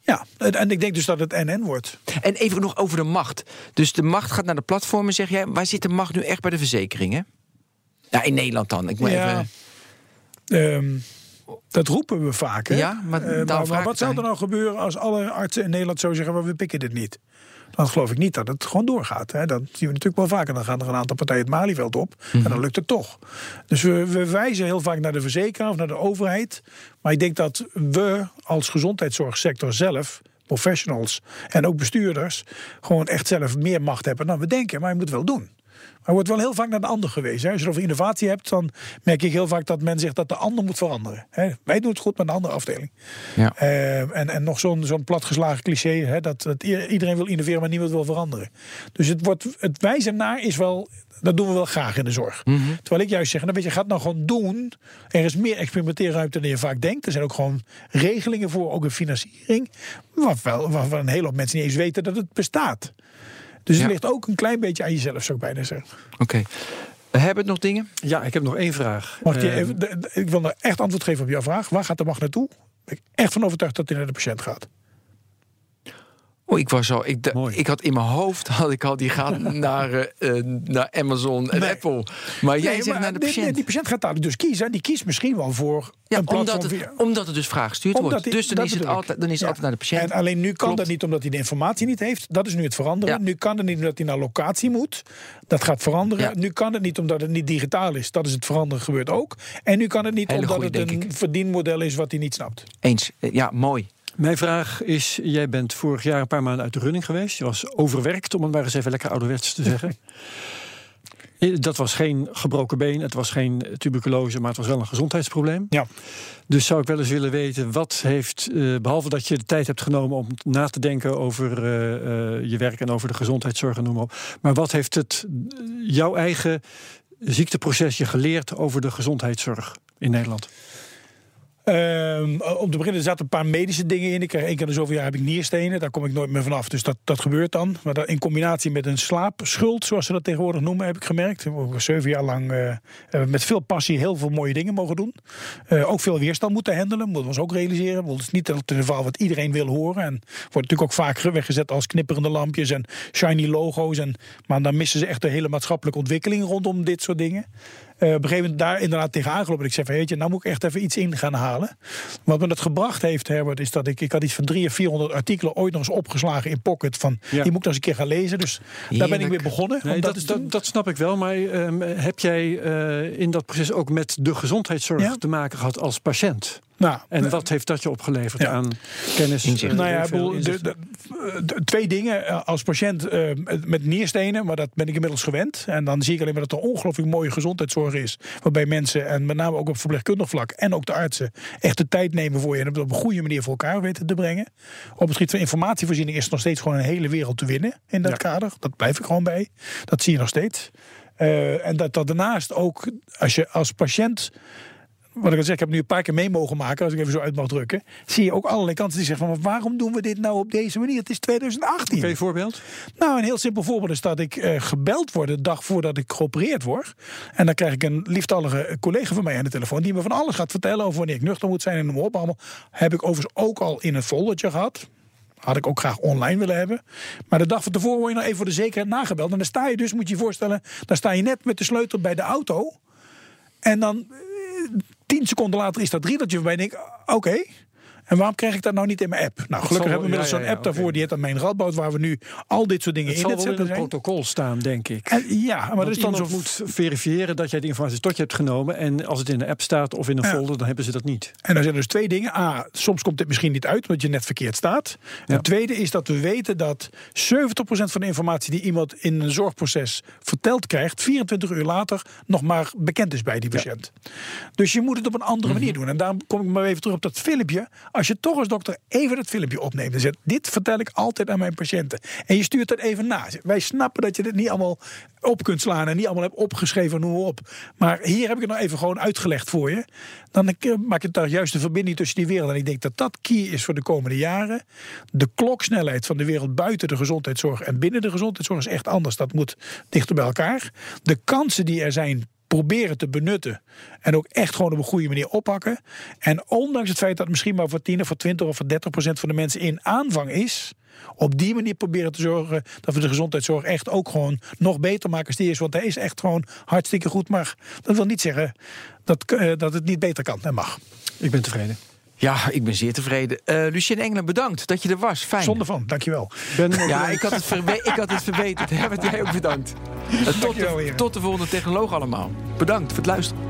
Ja, en ik denk dus dat het NN wordt. En even nog over de macht. Dus de macht gaat naar de platformen, zeg jij. Waar zit de macht nu echt bij de verzekeringen? Ja, in Nederland dan. Ik moet Ja. even... Ehm, dat roepen we vaak. Hè? Ja, maar Eh, maar, wat zou er nou gebeuren als alle artsen in Nederland zo zeggen: "Maar we pikken dit niet? Dan geloof ik niet dat het gewoon doorgaat. Hè? Dat zien we natuurlijk wel vaker. Dan gaan er een aantal partijen het Malieveld op. En dan lukt het toch. Dus we, we wijzen heel vaak naar de verzekeraar of naar de overheid. Maar ik denk dat we als gezondheidszorgsector zelf professionals en ook bestuurders gewoon echt zelf meer macht hebben dan we denken. Maar je moet het wel doen. Maar er wordt wel heel vaak naar de ander gewezen. Hè. Als je het over innovatie hebt, dan merk ik heel vaak dat men zegt dat de ander moet veranderen. Hè. Wij doen het goed met een andere afdeling. Ja. Eh, en, en nog zo'n zo'n platgeslagen cliché, hè, dat, dat iedereen wil innoveren, maar niemand wil veranderen. Dus het, wordt, het wijzen naar is wel, dat doen we wel graag in de zorg. Terwijl ik juist zeg, nou weet je, ga het nou gewoon doen. Er is meer experimenteerruimte dan je vaak denkt. Er zijn ook gewoon regelingen voor, ook een financiering. Waarvan, waarvan een hele hoop mensen niet eens weten dat het bestaat. Dus Ja. het ligt ook een klein beetje aan jezelf, zou ik bijna zeggen. Oké. Hebben het nog dingen? Ja, ik heb nog één vraag. Mag ik, je Eh, even, ik wil nou echt antwoord geven op jouw vraag. Waar gaat de macht naartoe? Ben ik echt van overtuigd dat hij naar de patiënt gaat. Oh, ik was al. Ik, Mooi. ik had in mijn hoofd had ik al die gaat naar, eh, eh, naar Amazon en Nee. Apple. Maar jij Nee, zegt maar naar de die- patiënt. Die, patiënt gaat daar dus kiezen. En die kiest misschien wel voor ja, een platform. omdat, het, omdat het dus vraag gestuurd Omdat wordt. hij- dus dan is het altijd, dan is het Ja. altijd naar de patiënt. En alleen nu kan Klopt. dat niet omdat hij de informatie niet heeft. Dat is nu het veranderen. Ja. Nu kan het niet omdat hij naar locatie moet. Dat gaat veranderen. Nu kan het niet omdat het niet digitaal is. Dat is het veranderen gebeurt ook. En nu kan het niet Hele omdat goeie, het een verdienmodel is wat hij niet snapt. Eens. Ja, mooi. Mijn vraag is: jij bent vorig jaar een paar maanden uit de running geweest. Je was overwerkt, om het maar eens even lekker ouderwets te zeggen. Eh, Dat was geen gebroken been, het was geen tuberculose, maar het was wel een gezondheidsprobleem. Ja. Dus zou ik wel eens willen weten, wat heeft, eh, behalve dat je de tijd hebt genomen om na te denken over eh, je werk en over de gezondheidszorg en noem maar op. Maar wat heeft het jouw eigen ziekteproces je geleerd over de gezondheidszorg in Nederland? Ehm, om te beginnen, er zaten een paar medische dingen in. Ik krijg één keer in de zoveel jaar heb ik nierstenen. Daar kom ik nooit meer vanaf. Dus dat, dat gebeurt dan. Maar in combinatie met een slaapschuld, zoals ze dat tegenwoordig noemen, heb ik gemerkt. Zeven jaar lang eh, eh, met veel passie heel veel mooie dingen mogen doen. Eh, ook veel weerstand moeten handelen. Moeten we ons ook realiseren. Want Het is niet het verhaal wat iedereen wil horen. En wordt natuurlijk ook vaak weggezet als knipperende lampjes en shiny logo's. En, maar dan missen ze echt de hele maatschappelijke ontwikkeling rondom dit soort dingen. Eh, op een gegeven moment daar inderdaad tegenaan gelopen. Ik zei van, weet je, nou moet ik echt even iets in gaan halen. Wat me dat gebracht heeft, Herbert, is dat ik... Ik had iets van 300 of 400 artikelen ooit nog eens opgeslagen in Pocket. Van, Ja. die moet ik nog eens een keer gaan lezen. Dus daar ben ik weer begonnen. Nee, dat, dat, snap ik wel. Maar ehm, heb jij eh, in dat proces ook met de gezondheidszorg Ja. te maken gehad als patiënt? Nou, En wat heeft dat je opgeleverd Ja. aan kennis? Inzicht. eh, Nou ja, bedoel, de, inzicht? de- de- twee dingen. Eh, Als patiënt eh, met nierstenen, maar dat ben ik inmiddels gewend. En dan zie ik alleen maar dat er ongelooflijk mooie gezondheidszorg is. Waarbij mensen, en met name ook op verpleegkundig vlak en ook de artsen, echt de tijd nemen voor je en het op een goede manier voor elkaar weten te brengen. Op het gebied van informatievoorziening is er nog steeds gewoon een hele wereld te winnen in dat Ja. kader. Dat blijf ik gewoon bij. Dat zie je nog steeds. Eh, en dat dat daarnaast ook, als je als patiënt wat ik al zeg, ik heb nu een paar keer mee mogen maken, als ik even zo uit mag drukken. Zie je ook allerlei kanten die zeggen van waarom doen we dit nou op deze manier? Het is 2018. Oké, voorbeeld? Nou, een heel simpel voorbeeld is dat ik eh, gebeld word de dag voordat ik geopereerd word. En dan krijg ik een lieftallige collega van mij aan de telefoon die me van alles gaat vertellen over wanneer ik nuchter moet zijn en noem op. Allemaal heb ik overigens ook al in een foldertje gehad. Had ik ook graag online willen hebben. Maar de dag van tevoren word je nog even voor de zekerheid nagebeld. En dan sta je dus, moet je je voorstellen, dan sta je net met de sleutel bij de auto. En dan eh, tien seconden later is dat riedeltje voorbij. En ik, oké. En waarom krijg ik dat nou niet in mijn app? Nou, gelukkig zal- hebben we inmiddels ja, zo'n ja, app daarvoor. Die heet dan Mijn Radboud, waar we nu al dit soort dingen Het in zal het wel in zetten het protocol staan, denk ik. En, ja, maar Want dat is dan zo... moet verifiëren dat jij de informatie tot je hebt genomen. En als het in de app staat of in een Ja. folder, dan hebben ze dat niet. En dan zijn er dus twee dingen. A, soms komt dit misschien niet uit, omdat je net verkeerd staat. Ja. Het tweede is dat we weten dat 70% van de informatie die iemand in een zorgproces verteld krijgt, 24 uur later nog maar bekend is bij die patiënt. Dus je moet het op een andere Mhm. manier doen. En daarom kom ik maar even terug op dat filmpje. Als je toch als dokter even dat filmpje opneemt en zegt: Dit vertel ik altijd aan mijn patiënten. En je stuurt dat even na. Wij snappen dat je dit niet allemaal op kunt slaan en niet allemaal hebt opgeschreven, noem op. Maar hier heb ik het nou even gewoon uitgelegd voor je. Dan eh, maak je daar juist de verbinding tussen die wereld. En ik denk dat dat key is voor de komende jaren. De kloksnelheid van de wereld buiten de gezondheidszorg en binnen de gezondheidszorg is echt anders. Dat moet dichter bij elkaar. De kansen die er zijn proberen te benutten. En ook echt gewoon op een goede manier oppakken. En ondanks het feit dat het misschien maar voor 10 of voor 20 of voor 30 procent van de mensen in aanvang is. Op die manier proberen te zorgen dat we de gezondheidszorg echt ook gewoon nog beter maken als die is. Want hij is echt gewoon hartstikke goed. Maar dat wil niet zeggen dat, eh, dat het niet beter kan en mag. Ik ben tevreden. Ja, ik ben zeer tevreden. Eh Lucien Engelen, bedankt dat je er was. Fijn. Zonder van, dankjewel. Ben, Ja, ik had het, ik had het verbeterd. Herbert, jij ook bedankt. Tot, de, tot de volgende technoloog allemaal. Bedankt voor het luisteren.